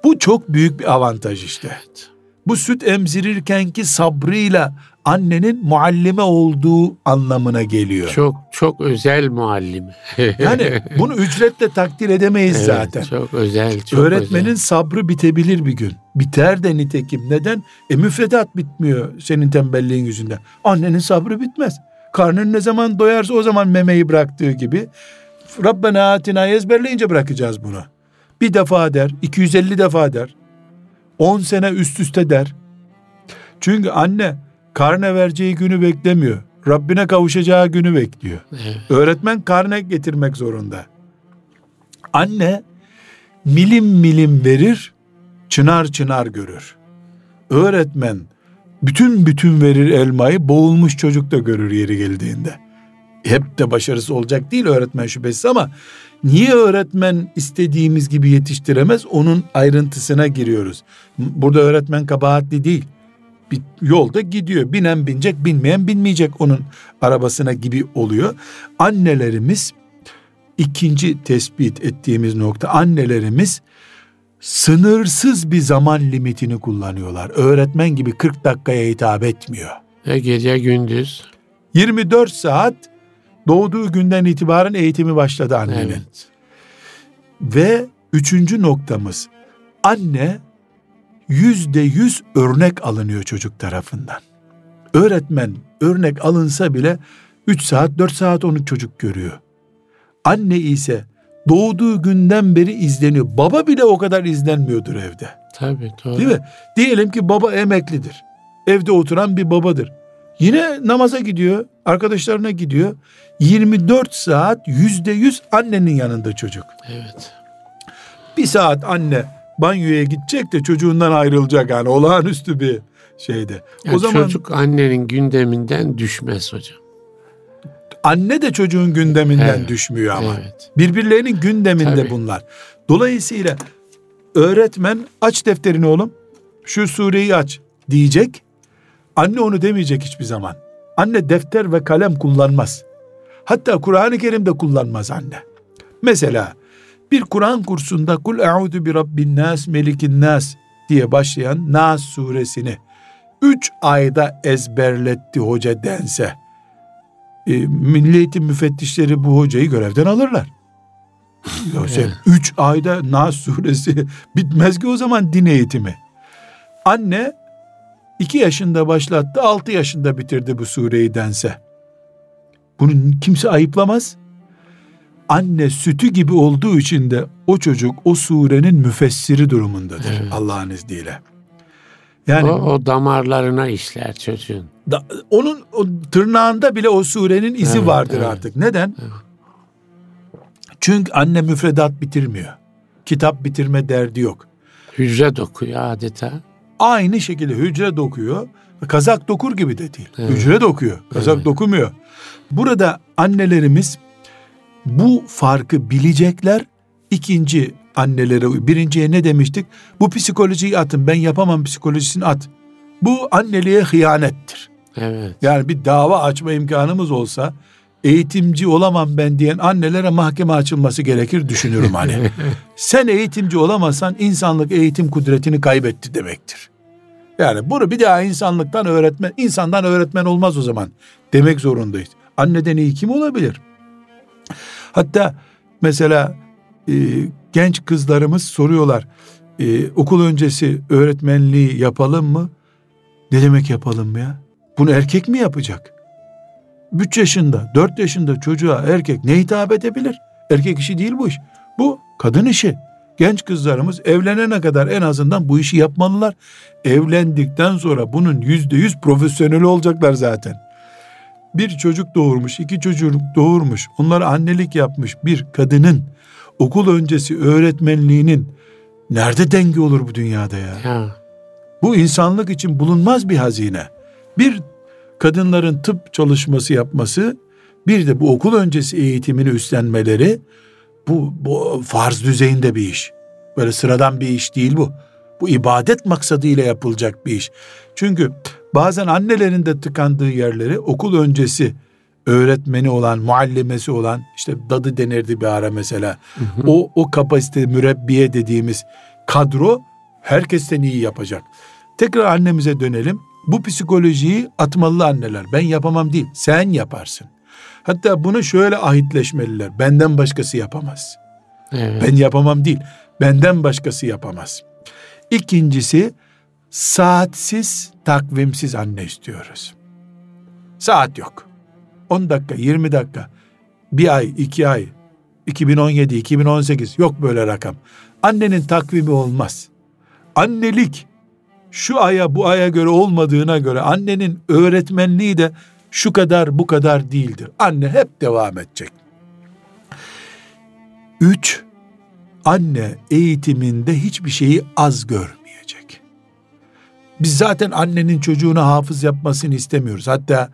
Speaker 2: Bu çok büyük bir avantaj işte. Evet. Bu süt emzirirkenki sabrıyla annenin muallime olduğu anlamına geliyor.
Speaker 1: Çok çok özel muallim.
Speaker 2: yani bunu ücretle takdir edemeyiz evet, zaten.
Speaker 1: Çok özel. Çok
Speaker 2: Öğretmenin
Speaker 1: özel.
Speaker 2: sabrı bitebilir bir gün. Biter de nitekim. Neden? E müfredat bitmiyor senin tembelliğin yüzünden. Annenin sabrı bitmez. Karnın ne zaman doyarsa o zaman memeyi bıraktığı gibi Rabbena atina ezberleyince bırakacağız bunu. Bir defa der, 250 defa der. 10 sene üst üste der. Çünkü anne karne vereceği günü beklemiyor. Rabbine kavuşacağı günü bekliyor. Evet. Öğretmen karne getirmek zorunda. Anne milim milim verir, çınar çınar görür. Öğretmen bütün bütün verir elmayı, boğulmuş çocuk da görür yeri geldiğinde. Hep de başarısı olacak değil öğretmen şüphesiz ama niye öğretmen istediğimiz gibi yetiştiremez onun ayrıntısına giriyoruz. Burada öğretmen kabahatli değil bir yolda gidiyor. Binen binecek, binmeyen binmeyecek onun arabasına gibi oluyor. Annelerimiz ikinci tespit ettiğimiz nokta annelerimiz sınırsız bir zaman limitini kullanıyorlar. Öğretmen gibi 40 dakikaya hitap etmiyor.
Speaker 1: Ve gece gündüz.
Speaker 2: 24 saat doğduğu günden itibaren eğitimi başladı annenin. Evet. Ve üçüncü noktamız anne yüzde yüz örnek alınıyor çocuk tarafından. Öğretmen örnek alınsa bile 3 saat 4 saat onu çocuk görüyor. Anne ise doğduğu günden beri izleniyor. Baba bile o kadar izlenmiyordur evde.
Speaker 1: Tabii doğru.
Speaker 2: Değil mi? Diyelim ki baba emeklidir. Evde oturan bir babadır. Yine namaza gidiyor, arkadaşlarına gidiyor. 24 saat yüzde yüz annenin yanında çocuk.
Speaker 1: Evet.
Speaker 2: Bir saat anne banyoya gidecek de çocuğundan ayrılacak yani olağanüstü bir şeyde.
Speaker 1: Yani o zaman çocuk annenin gündeminden düşmez hocam.
Speaker 2: Anne de çocuğun gündeminden evet, düşmüyor ama. Evet. Birbirlerinin gündeminde Tabii. bunlar. Dolayısıyla öğretmen aç defterini oğlum. Şu sureyi aç diyecek. Anne onu demeyecek hiçbir zaman. Anne defter ve kalem kullanmaz. Hatta Kur'an-ı Kerim'de kullanmaz anne. Mesela bir Kur'an kursunda kul e'udu bi rabbin nas melikin nas diye başlayan Nas suresini üç ayda ezberletti hoca dense e, Milli Eğitim müfettişleri bu hocayı görevden alırlar. Ya sen üç ayda Nas suresi bitmez ki o zaman din eğitimi. Anne iki yaşında başlattı, altı yaşında bitirdi bu sureyi dense. Bunu kimse ayıplamaz anne sütü gibi olduğu için de o çocuk o surenin müfessiri durumundadır evet. Allah'ın izniyle.
Speaker 1: Yani o, o damarlarına işler çocuğun.
Speaker 2: Da, onun o tırnağında bile o surenin izi evet, vardır evet. artık. Neden? Evet. Çünkü anne müfredat bitirmiyor. Kitap bitirme derdi yok.
Speaker 1: Hücre dokuyor adeta.
Speaker 2: Aynı şekilde hücre dokuyor. Kazak dokur gibi de değil. Evet. Hücre dokuyor. Kazak evet. dokumuyor. Burada annelerimiz bu farkı bilecekler. İkinci annelere, birinciye ne demiştik? Bu psikolojiyi atın, ben yapamam psikolojisini at. Bu anneliğe hıyanettir.
Speaker 1: Evet.
Speaker 2: Yani bir dava açma imkanımız olsa eğitimci olamam ben diyen annelere mahkeme açılması gerekir düşünürüm hani. Sen eğitimci olamazsan insanlık eğitim kudretini kaybetti demektir. Yani bunu bir daha insanlıktan öğretmen, insandan öğretmen olmaz o zaman demek zorundayız. Anneden iyi kim olabilir? Hatta mesela e, genç kızlarımız soruyorlar. E, okul öncesi öğretmenliği yapalım mı? Ne demek yapalım ya? Bunu erkek mi yapacak? 3 yaşında, 4 yaşında çocuğa erkek ne hitap edebilir? Erkek işi değil bu iş. Bu kadın işi. Genç kızlarımız evlenene kadar en azından bu işi yapmalılar. Evlendikten sonra bunun yüzde yüz profesyoneli olacaklar zaten bir çocuk doğurmuş, iki çocuk doğurmuş, onlara annelik yapmış bir kadının okul öncesi öğretmenliğinin nerede denge olur bu dünyada ya? ya. Bu insanlık için bulunmaz bir hazine. Bir kadınların tıp çalışması yapması, bir de bu okul öncesi eğitimini üstlenmeleri bu, bu farz düzeyinde bir iş. Böyle sıradan bir iş değil bu. Bu ibadet maksadıyla yapılacak bir iş. Çünkü bazen annelerin de tıkandığı yerleri okul öncesi öğretmeni olan, muallimesi olan işte dadı denirdi bir ara mesela. Hı hı. O o kapasite mürebbiye dediğimiz kadro herkesten iyi yapacak. Tekrar annemize dönelim. Bu psikolojiyi atmalı anneler. Ben yapamam değil. Sen yaparsın. Hatta bunu şöyle ahitleşmeliler. Benden başkası yapamaz. Evet. Ben yapamam değil. Benden başkası yapamaz. İkincisi saatsiz, takvimsiz anne istiyoruz. Saat yok. 10 dakika, 20 dakika, bir ay, iki ay, 2017, 2018 yok böyle rakam. Annenin takvimi olmaz. Annelik şu aya bu aya göre olmadığına göre annenin öğretmenliği de şu kadar bu kadar değildir. Anne hep devam edecek. Üç, anne eğitiminde hiçbir şeyi az görmeyecek. Biz zaten annenin çocuğuna hafız yapmasını istemiyoruz. Hatta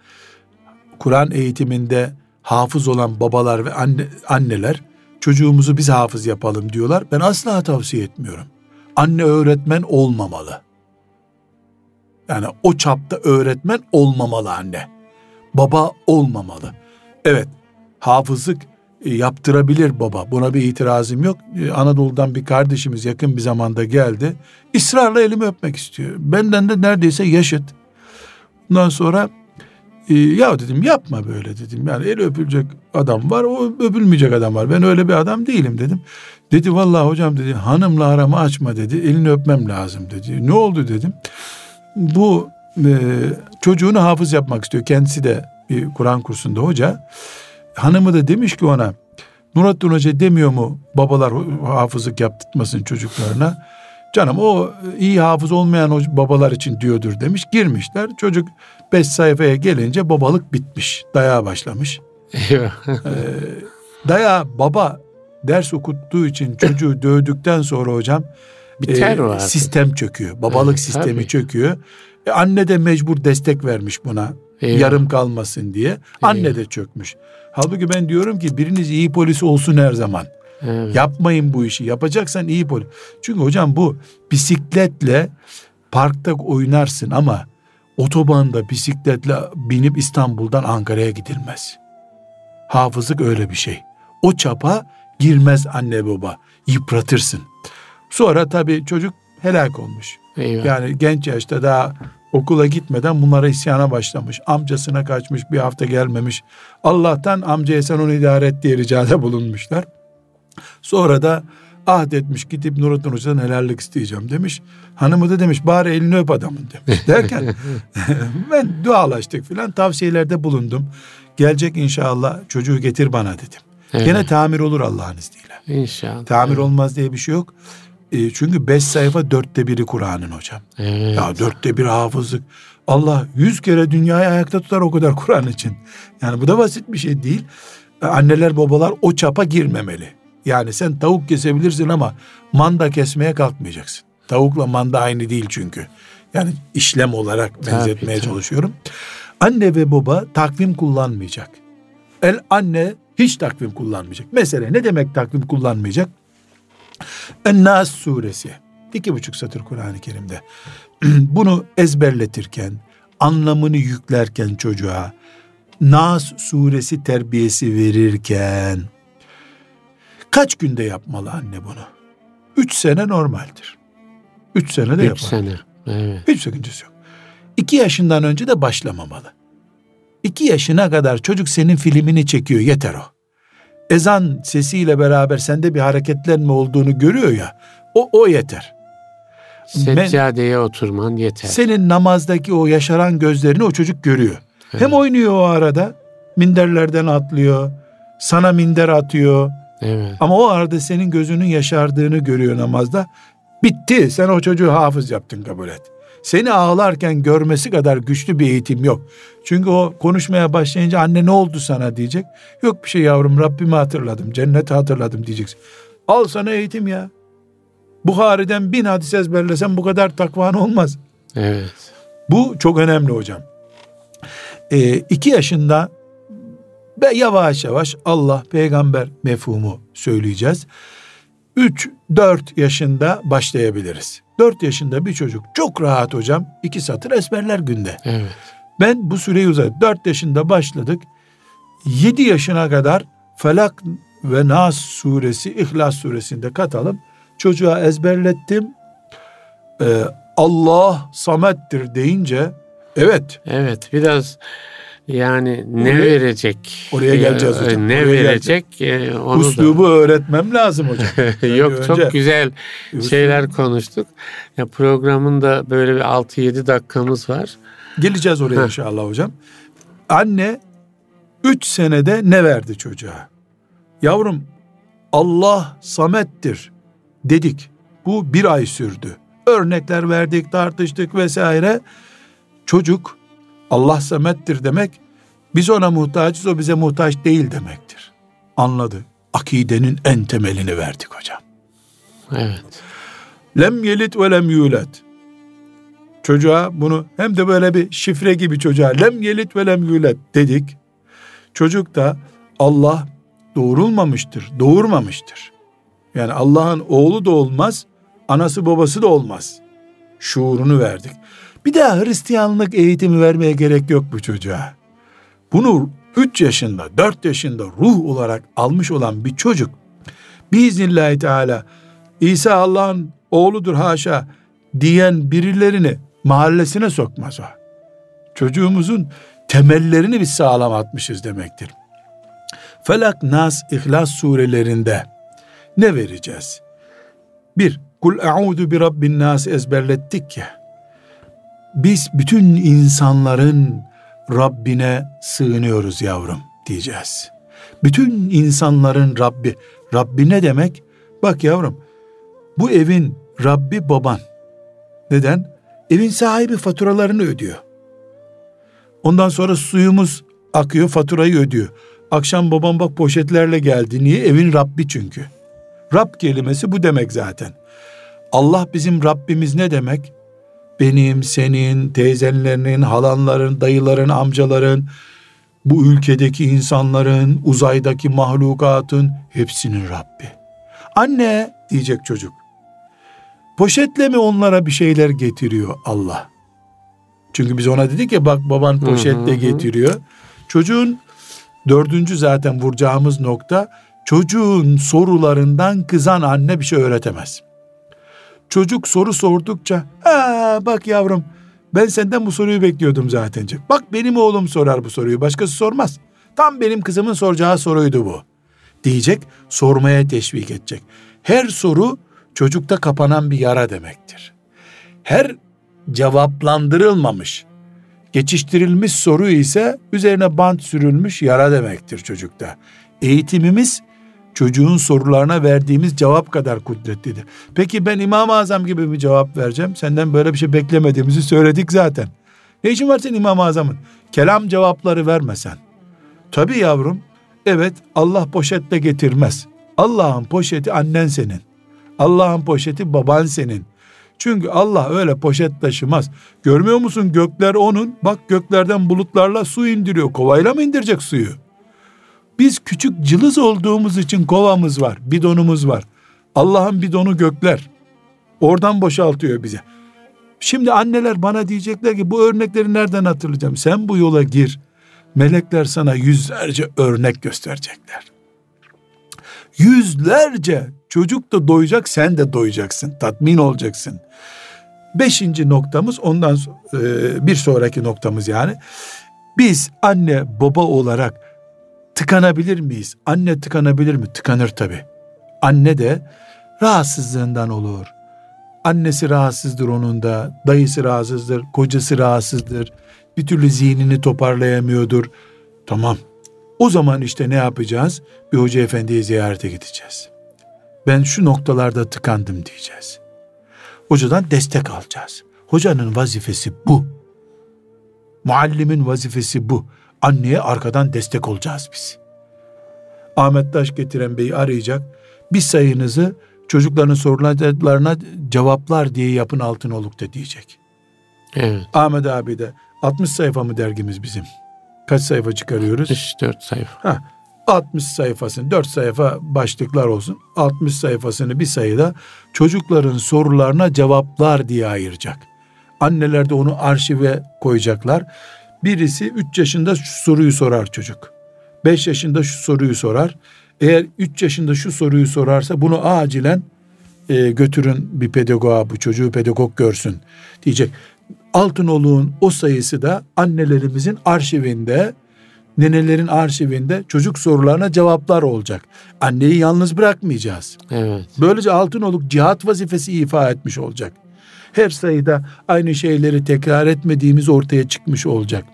Speaker 2: Kur'an eğitiminde hafız olan babalar ve anne, anneler çocuğumuzu biz hafız yapalım diyorlar. Ben asla tavsiye etmiyorum. Anne öğretmen olmamalı. Yani o çapta öğretmen olmamalı anne. Baba olmamalı. Evet, hafızlık e, yaptırabilir baba. Buna bir itirazım yok. E, Anadolu'dan bir kardeşimiz yakın bir zamanda geldi. İsrarla elimi öpmek istiyor. Benden de neredeyse yaşıt. Ondan sonra e, ya dedim yapma böyle dedim. Yani el öpülecek adam var, o öpülmeyecek adam var. Ben öyle bir adam değilim dedim. Dedi vallahi hocam dedi hanımla aramı açma dedi. Elini öpmem lazım dedi. Ne oldu dedim. Bu e, çocuğunu hafız yapmak istiyor. Kendisi de bir Kur'an kursunda hoca. Hanımı da demiş ki ona Nurattin Hoca demiyor mu babalar hafızlık yaptırmasın çocuklarına? Canım o iyi hafız olmayan o babalar için diyordur demiş. Girmişler. Çocuk beş sayfaya gelince babalık bitmiş. Daya başlamış. ee, daya baba ders okuttuğu için çocuğu dövdükten sonra hocam Biter e, sistem çöküyor. Babalık evet, sistemi tabii. çöküyor. E, anne de mecbur destek vermiş buna. Eyvah. Yarım kalmasın diye. Anne Eyvah. de çökmüş. Halbuki ben diyorum ki biriniz iyi polis olsun her zaman. Evet. Yapmayın bu işi. Yapacaksan iyi polis. Çünkü hocam bu bisikletle parkta oynarsın ama otobanda bisikletle binip İstanbul'dan Ankara'ya gidilmez. Hafızlık öyle bir şey. O çapa girmez anne baba. Yıpratırsın. Sonra tabii çocuk helak olmuş. Eyvah. Yani genç yaşta daha okula gitmeden bunlara isyana başlamış. Amcasına kaçmış bir hafta gelmemiş. Allah'tan amcaya sen onu idare et diye ricada bulunmuşlar. Sonra da ahd etmiş gidip Nurattin Hoca'dan helallik isteyeceğim demiş. Hanımı da demiş bari elini öp adamın demiş. Derken ben dualaştık filan tavsiyelerde bulundum. Gelecek inşallah çocuğu getir bana dedim. Evet. Gene tamir olur Allah'ın izniyle.
Speaker 1: İnşallah.
Speaker 2: Tamir evet. olmaz diye bir şey yok. E, çünkü beş sayfa dörtte biri Kur'an'ın hocam. Evet. Ya dörtte bir hafızlık. Allah yüz kere dünyayı ayakta tutar o kadar Kur'an için. Yani bu da basit bir şey değil. E, anneler babalar o çapa girmemeli. Yani sen tavuk kesebilirsin ama manda kesmeye kalkmayacaksın. Tavukla manda aynı değil çünkü. Yani işlem olarak benzetmeye tabii, çalışıyorum. Anne ve baba takvim kullanmayacak. El anne hiç takvim kullanmayacak. Mesela ne demek takvim kullanmayacak? En-Nas suresi. iki buçuk satır Kur'an-ı Kerim'de. Bunu ezberletirken, anlamını yüklerken çocuğa, Nas suresi terbiyesi verirken, kaç günde yapmalı anne bunu? Üç sene normaldir. Üç sene de yapar. Üç sene, evet. Hiç sakıncası yok. İki yaşından önce de başlamamalı. İki yaşına kadar çocuk senin filmini çekiyor, yeter o ezan sesiyle beraber sende bir hareketlenme olduğunu görüyor ya. O, o yeter.
Speaker 1: Seccadeye oturman yeter.
Speaker 2: Senin namazdaki o yaşaran gözlerini o çocuk görüyor. Evet. Hem oynuyor o arada. Minderlerden atlıyor. Sana minder atıyor. Evet. Ama o arada senin gözünün yaşardığını görüyor namazda. Bitti. Sen o çocuğu hafız yaptın kabul et. Seni ağlarken görmesi kadar güçlü bir eğitim yok. Çünkü o konuşmaya başlayınca anne ne oldu sana diyecek. Yok bir şey yavrum Rabbimi hatırladım, cenneti hatırladım diyeceksin. Al sana eğitim ya. Buhari'den bin hadis ezberlesen bu kadar takvan olmaz.
Speaker 1: Evet.
Speaker 2: Bu çok önemli hocam. Ee, iki yaşında ve yavaş yavaş Allah peygamber mefhumu söyleyeceğiz. 3-4 yaşında başlayabiliriz. 4 yaşında bir çocuk çok rahat hocam iki satır esmerler günde.
Speaker 1: Evet.
Speaker 2: Ben bu süreyi uzattım. 4 yaşında başladık. 7 yaşına kadar Felak ve Nas suresi, İhlas suresinde katalım. Çocuğa ezberlettim. Ee, Allah samettir deyince evet.
Speaker 1: Evet biraz yani ne oraya, verecek?
Speaker 2: Oraya geleceğiz e, hocam.
Speaker 1: Ne
Speaker 2: oraya
Speaker 1: verecek? E,
Speaker 2: onu Uslubu da. öğretmem lazım hocam.
Speaker 1: Yok önce, çok güzel şeyler konuştuk. Ya programın da böyle bir 6-7 dakikamız var.
Speaker 2: Geleceğiz oraya inşallah hocam. Anne 3 senede ne verdi çocuğa? Yavrum Allah samettir dedik. Bu bir ay sürdü. Örnekler verdik, tartıştık vesaire. Çocuk Allah samettir demek biz ona muhtacız o bize muhtaç değil demektir. Anladı. Akidenin en temelini verdik hocam.
Speaker 1: Evet.
Speaker 2: Lem yelit ve lem yulet. Çocuğa bunu hem de böyle bir şifre gibi çocuğa lem yelit ve lem yulet dedik. Çocuk da Allah doğurulmamıştır, doğurmamıştır. Yani Allah'ın oğlu da olmaz, anası babası da olmaz. Şuurunu verdik. Bir daha Hristiyanlık eğitimi vermeye gerek yok bu çocuğa. Bunu 3 yaşında, 4 yaşında ruh olarak almış olan bir çocuk biiznillahü teala İsa Allah'ın oğludur haşa diyen birilerini mahallesine sokmaz o. Çocuğumuzun temellerini biz sağlam atmışız demektir. Felak, Nas, İhlas surelerinde ne vereceğiz? Bir, Kul e'udu bi rabbin nas ezberlettik ya. Biz bütün insanların Rabbine sığınıyoruz yavrum diyeceğiz. Bütün insanların Rabbi. Rabbi ne demek? Bak yavrum bu evin Rabbi baban. Neden? Evin sahibi faturalarını ödüyor. Ondan sonra suyumuz akıyor faturayı ödüyor. Akşam babam bak poşetlerle geldi. Niye? Evin Rabbi çünkü. Rab kelimesi bu demek zaten. Allah bizim Rabbimiz ne demek? Benim, senin, teyzenlerinin, halanların, dayıların, amcaların, bu ülkedeki insanların, uzaydaki mahlukatın hepsinin Rabbi. Anne diyecek çocuk. Poşetle mi onlara bir şeyler getiriyor Allah? Çünkü biz ona dedik ya bak baban poşetle getiriyor. Çocuğun dördüncü zaten vuracağımız nokta çocuğun sorularından kızan anne bir şey öğretemez. Çocuk soru sordukça Aa, bak yavrum ben senden bu soruyu bekliyordum zaten. Bak benim oğlum sorar bu soruyu başkası sormaz. Tam benim kızımın soracağı soruydu bu. Diyecek sormaya teşvik edecek. Her soru çocukta kapanan bir yara demektir. Her cevaplandırılmamış, geçiştirilmiş soru ise üzerine bant sürülmüş yara demektir çocukta. Eğitimimiz çocuğun sorularına verdiğimiz cevap kadar kudretlidir. Peki ben İmam-ı Azam gibi bir cevap vereceğim. Senden böyle bir şey beklemediğimizi söyledik zaten. Ne işin var senin İmam-ı Azam'ın? Kelam cevapları vermesen. Tabii yavrum. Evet Allah poşetle getirmez. Allah'ın poşeti annen senin. Allah'ın poşeti baban senin. Çünkü Allah öyle poşet taşımaz. Görmüyor musun gökler onun. Bak göklerden bulutlarla su indiriyor. Kovayla mı indirecek suyu? Biz küçük cılız olduğumuz için kovamız var, bidonumuz var. Allah'ın bidonu gökler. Oradan boşaltıyor bize. Şimdi anneler bana diyecekler ki bu örnekleri nereden hatırlayacağım? Sen bu yola gir. Melekler sana yüzlerce örnek gösterecekler. Yüzlerce çocuk da doyacak, sen de doyacaksın, tatmin olacaksın. Beşinci noktamız ondan e, bir sonraki noktamız yani. Biz anne baba olarak tıkanabilir miyiz? Anne tıkanabilir mi? Tıkanır tabi. Anne de rahatsızlığından olur. Annesi rahatsızdır onun da, dayısı rahatsızdır, kocası rahatsızdır. Bir türlü zihnini toparlayamıyordur. Tamam. O zaman işte ne yapacağız? Bir hoca efendiyi ziyarete gideceğiz. Ben şu noktalarda tıkandım diyeceğiz. Hocadan destek alacağız. Hocanın vazifesi bu. Muallimin vazifesi bu. Anneye arkadan destek olacağız biz. Ahmet Taş getiren beyi arayacak. Bir sayınızı çocukların sorularına cevaplar diye yapın altın olukta diyecek.
Speaker 1: Evet.
Speaker 2: Ahmet abi de 60 sayfa mı dergimiz bizim? Kaç sayfa çıkarıyoruz?
Speaker 1: 64 sayfa.
Speaker 2: Ha, 60 sayfasını 4 sayfa başlıklar olsun. 60 sayfasını bir sayıda çocukların sorularına cevaplar diye ayıracak. Anneler de onu arşive koyacaklar. Birisi 3 yaşında şu soruyu sorar çocuk. 5 yaşında şu soruyu sorar. Eğer 3 yaşında şu soruyu sorarsa bunu acilen e, götürün bir pedagoğa bu çocuğu pedagog görsün diyecek. Altınoluk'un o sayısı da annelerimizin arşivinde, nenelerin arşivinde çocuk sorularına cevaplar olacak. Anneyi yalnız bırakmayacağız.
Speaker 1: Evet.
Speaker 2: Böylece Altınoluk cihat vazifesi ifa etmiş olacak. Her sayıda aynı şeyleri tekrar etmediğimiz ortaya çıkmış olacak.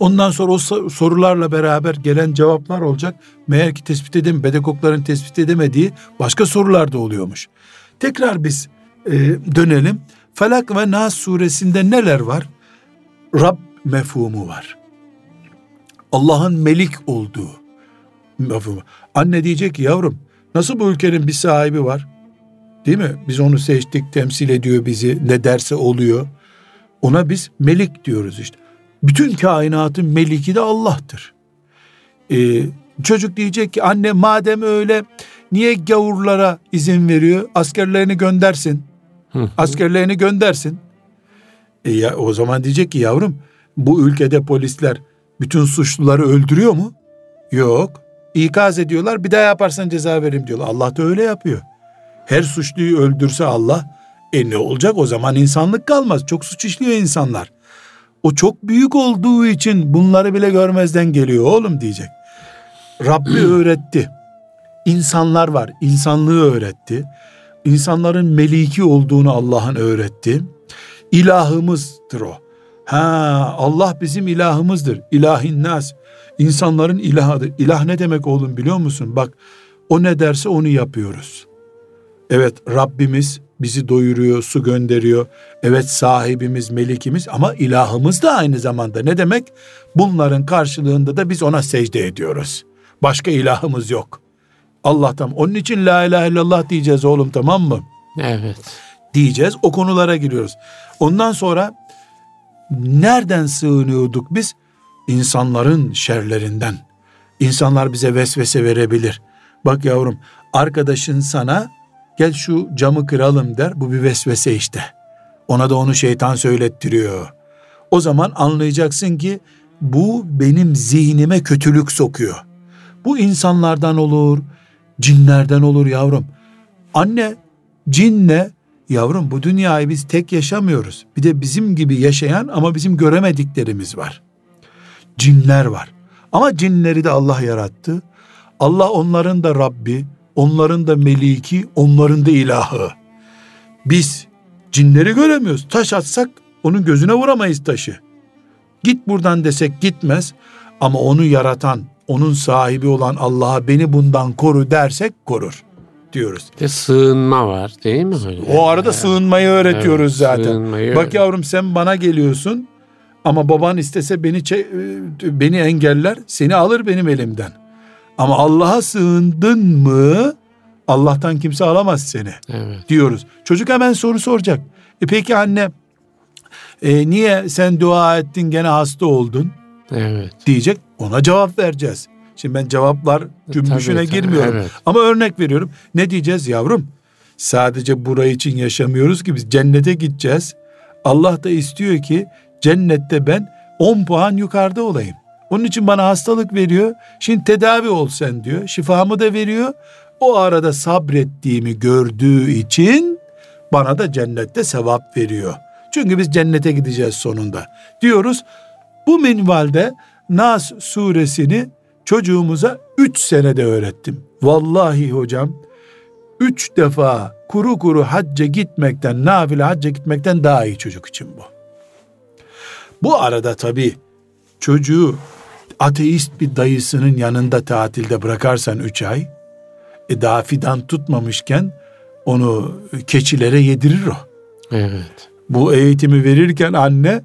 Speaker 2: Ondan sonra o sorularla beraber gelen cevaplar olacak. Meğer ki tespit edem, pedagogların tespit edemediği başka sorular da oluyormuş. Tekrar biz e, dönelim. Felak ve Nas suresinde neler var? Rab mefhumu var. Allah'ın melik olduğu mefhumu. Anne diyecek ki yavrum nasıl bu ülkenin bir sahibi var? Değil mi? Biz onu seçtik, temsil ediyor bizi. Ne derse oluyor. Ona biz melik diyoruz işte. Bütün kainatın meliki de Allah'tır. Ee, çocuk diyecek ki anne madem öyle niye gavurlara izin veriyor? Askerlerini göndersin. Askerlerini göndersin. E ya, o zaman diyecek ki yavrum bu ülkede polisler bütün suçluları öldürüyor mu? Yok. İkaz ediyorlar bir daha yaparsan ceza veririm diyorlar. Allah da öyle yapıyor. Her suçluyu öldürse Allah e ne olacak o zaman insanlık kalmaz. Çok suç işliyor insanlar. O çok büyük olduğu için bunları bile görmezden geliyor oğlum diyecek. Rabbi öğretti. İnsanlar var. insanlığı öğretti. İnsanların meliki olduğunu Allah'ın öğretti. İlahımızdır o. Ha Allah bizim ilahımızdır. İlahin nas. İnsanların ilahıdır. İlah ne demek oğlum biliyor musun? Bak o ne derse onu yapıyoruz. Evet Rabbimiz bizi doyuruyor, su gönderiyor. Evet sahibimiz, melikimiz ama ilahımız da aynı zamanda. Ne demek? Bunların karşılığında da biz ona secde ediyoruz. Başka ilahımız yok. Allah'tan. Onun için la ilahe illallah diyeceğiz oğlum tamam mı?
Speaker 1: Evet.
Speaker 2: Diyeceğiz. O konulara giriyoruz. Ondan sonra nereden sığınıyorduk biz? İnsanların şerlerinden. İnsanlar bize vesvese verebilir. Bak yavrum arkadaşın sana gel şu camı kıralım der. Bu bir vesvese işte. Ona da onu şeytan söylettiriyor. O zaman anlayacaksın ki bu benim zihnime kötülük sokuyor. Bu insanlardan olur, cinlerden olur yavrum. Anne cinle yavrum bu dünyayı biz tek yaşamıyoruz. Bir de bizim gibi yaşayan ama bizim göremediklerimiz var. Cinler var. Ama cinleri de Allah yarattı. Allah onların da Rabbi, onların da meliki, onların da ilahı. Biz cinleri göremiyoruz. Taş atsak onun gözüne vuramayız taşı. Git buradan desek gitmez ama onu yaratan, onun sahibi olan Allah'a beni bundan koru dersek korur diyoruz.
Speaker 1: De sığınma var değil mi
Speaker 2: hocam? O arada sığınmayı öğretiyoruz evet, zaten. Sığınmayı Bak yavrum sen bana geliyorsun ama baban istese beni beni engeller, seni alır benim elimden. Ama Allah'a sığındın mı Allah'tan kimse alamaz seni evet. diyoruz. Çocuk hemen soru soracak. E peki anne e, niye sen dua ettin gene hasta oldun?
Speaker 1: Evet.
Speaker 2: Diyecek ona cevap vereceğiz. Şimdi ben cevaplar cümbüşüne tabii, girmiyorum. Evet. Ama örnek veriyorum. Ne diyeceğiz yavrum? Sadece burayı için yaşamıyoruz ki biz cennete gideceğiz. Allah da istiyor ki cennette ben 10 puan yukarıda olayım. Onun için bana hastalık veriyor. Şimdi tedavi ol sen diyor. Şifamı da veriyor. O arada sabrettiğimi gördüğü için bana da cennette sevap veriyor. Çünkü biz cennete gideceğiz sonunda. Diyoruz bu minvalde Nas suresini çocuğumuza üç senede öğrettim. Vallahi hocam üç defa kuru kuru hacca gitmekten, nafile hacca gitmekten daha iyi çocuk için bu. Bu arada tabii çocuğu ateist bir dayısının yanında tatilde bırakarsan üç ay, e daha fidan tutmamışken onu keçilere yedirir o.
Speaker 1: Evet.
Speaker 2: Bu eğitimi verirken anne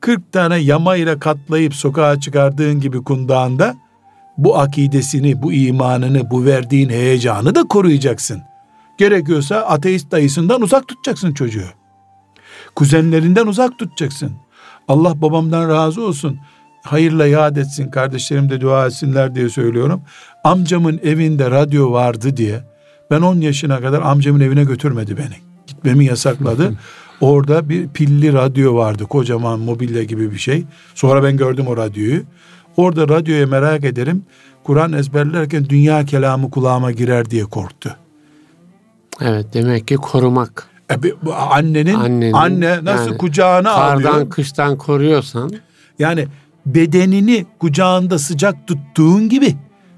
Speaker 2: 40 tane yama ile katlayıp sokağa çıkardığın gibi kundağında bu akidesini, bu imanını, bu verdiğin heyecanı da koruyacaksın. Gerekiyorsa ateist dayısından uzak tutacaksın çocuğu. Kuzenlerinden uzak tutacaksın. Allah babamdan razı olsun. Hayırla yad etsin kardeşlerim de dua etsinler diye söylüyorum. Amcamın evinde radyo vardı diye ben 10 yaşına kadar amcamın evine götürmedi beni. Gitmemi yasakladı. Orada bir pilli radyo vardı. Kocaman mobilya gibi bir şey. Sonra ben gördüm o radyoyu. Orada radyoya merak ederim. Kur'an ezberlerken dünya kelamı kulağıma girer diye korktu.
Speaker 1: Evet demek ki korumak.
Speaker 2: E, annenin, annenin anne nasıl yani, kucağına kardan, alıyor?
Speaker 1: Kardan kıştan koruyorsan.
Speaker 2: Yani bedenini kucağında sıcak tuttuğun gibi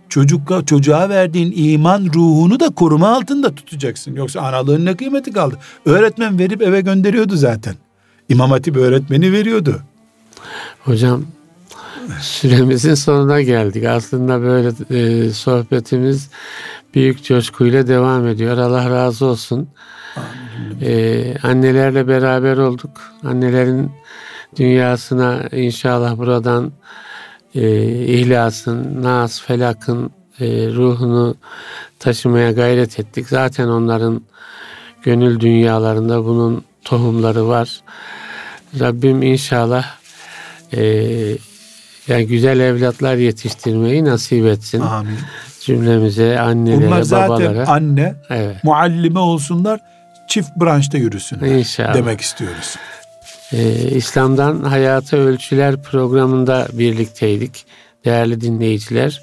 Speaker 2: çocuk çocuğa verdiğin iman ruhunu da koruma altında tutacaksın. Yoksa analığın ne kıymeti kaldı? Öğretmen verip eve gönderiyordu zaten. İmam Hatip öğretmeni veriyordu.
Speaker 1: Hocam süremizin sonuna geldik. Aslında böyle e, sohbetimiz büyük coşkuyla devam ediyor. Allah razı olsun. Ee, annelerle beraber olduk. Annelerin dünyasına inşallah buradan e, ihlasın, nas, felakın e, ruhunu taşımaya gayret ettik. Zaten onların gönül dünyalarında bunun tohumları var. Rabbim inşallah e, yani güzel evlatlar yetiştirmeyi nasip etsin. Amin. Cümlemize, annelere, Bunlar zaten babalara.
Speaker 2: anne, evet. muallime olsunlar, çift branşta yürüsün. İnşallah. Demek istiyoruz.
Speaker 1: Ee, İslam'dan Hayata Ölçüler programında birlikteydik değerli dinleyiciler.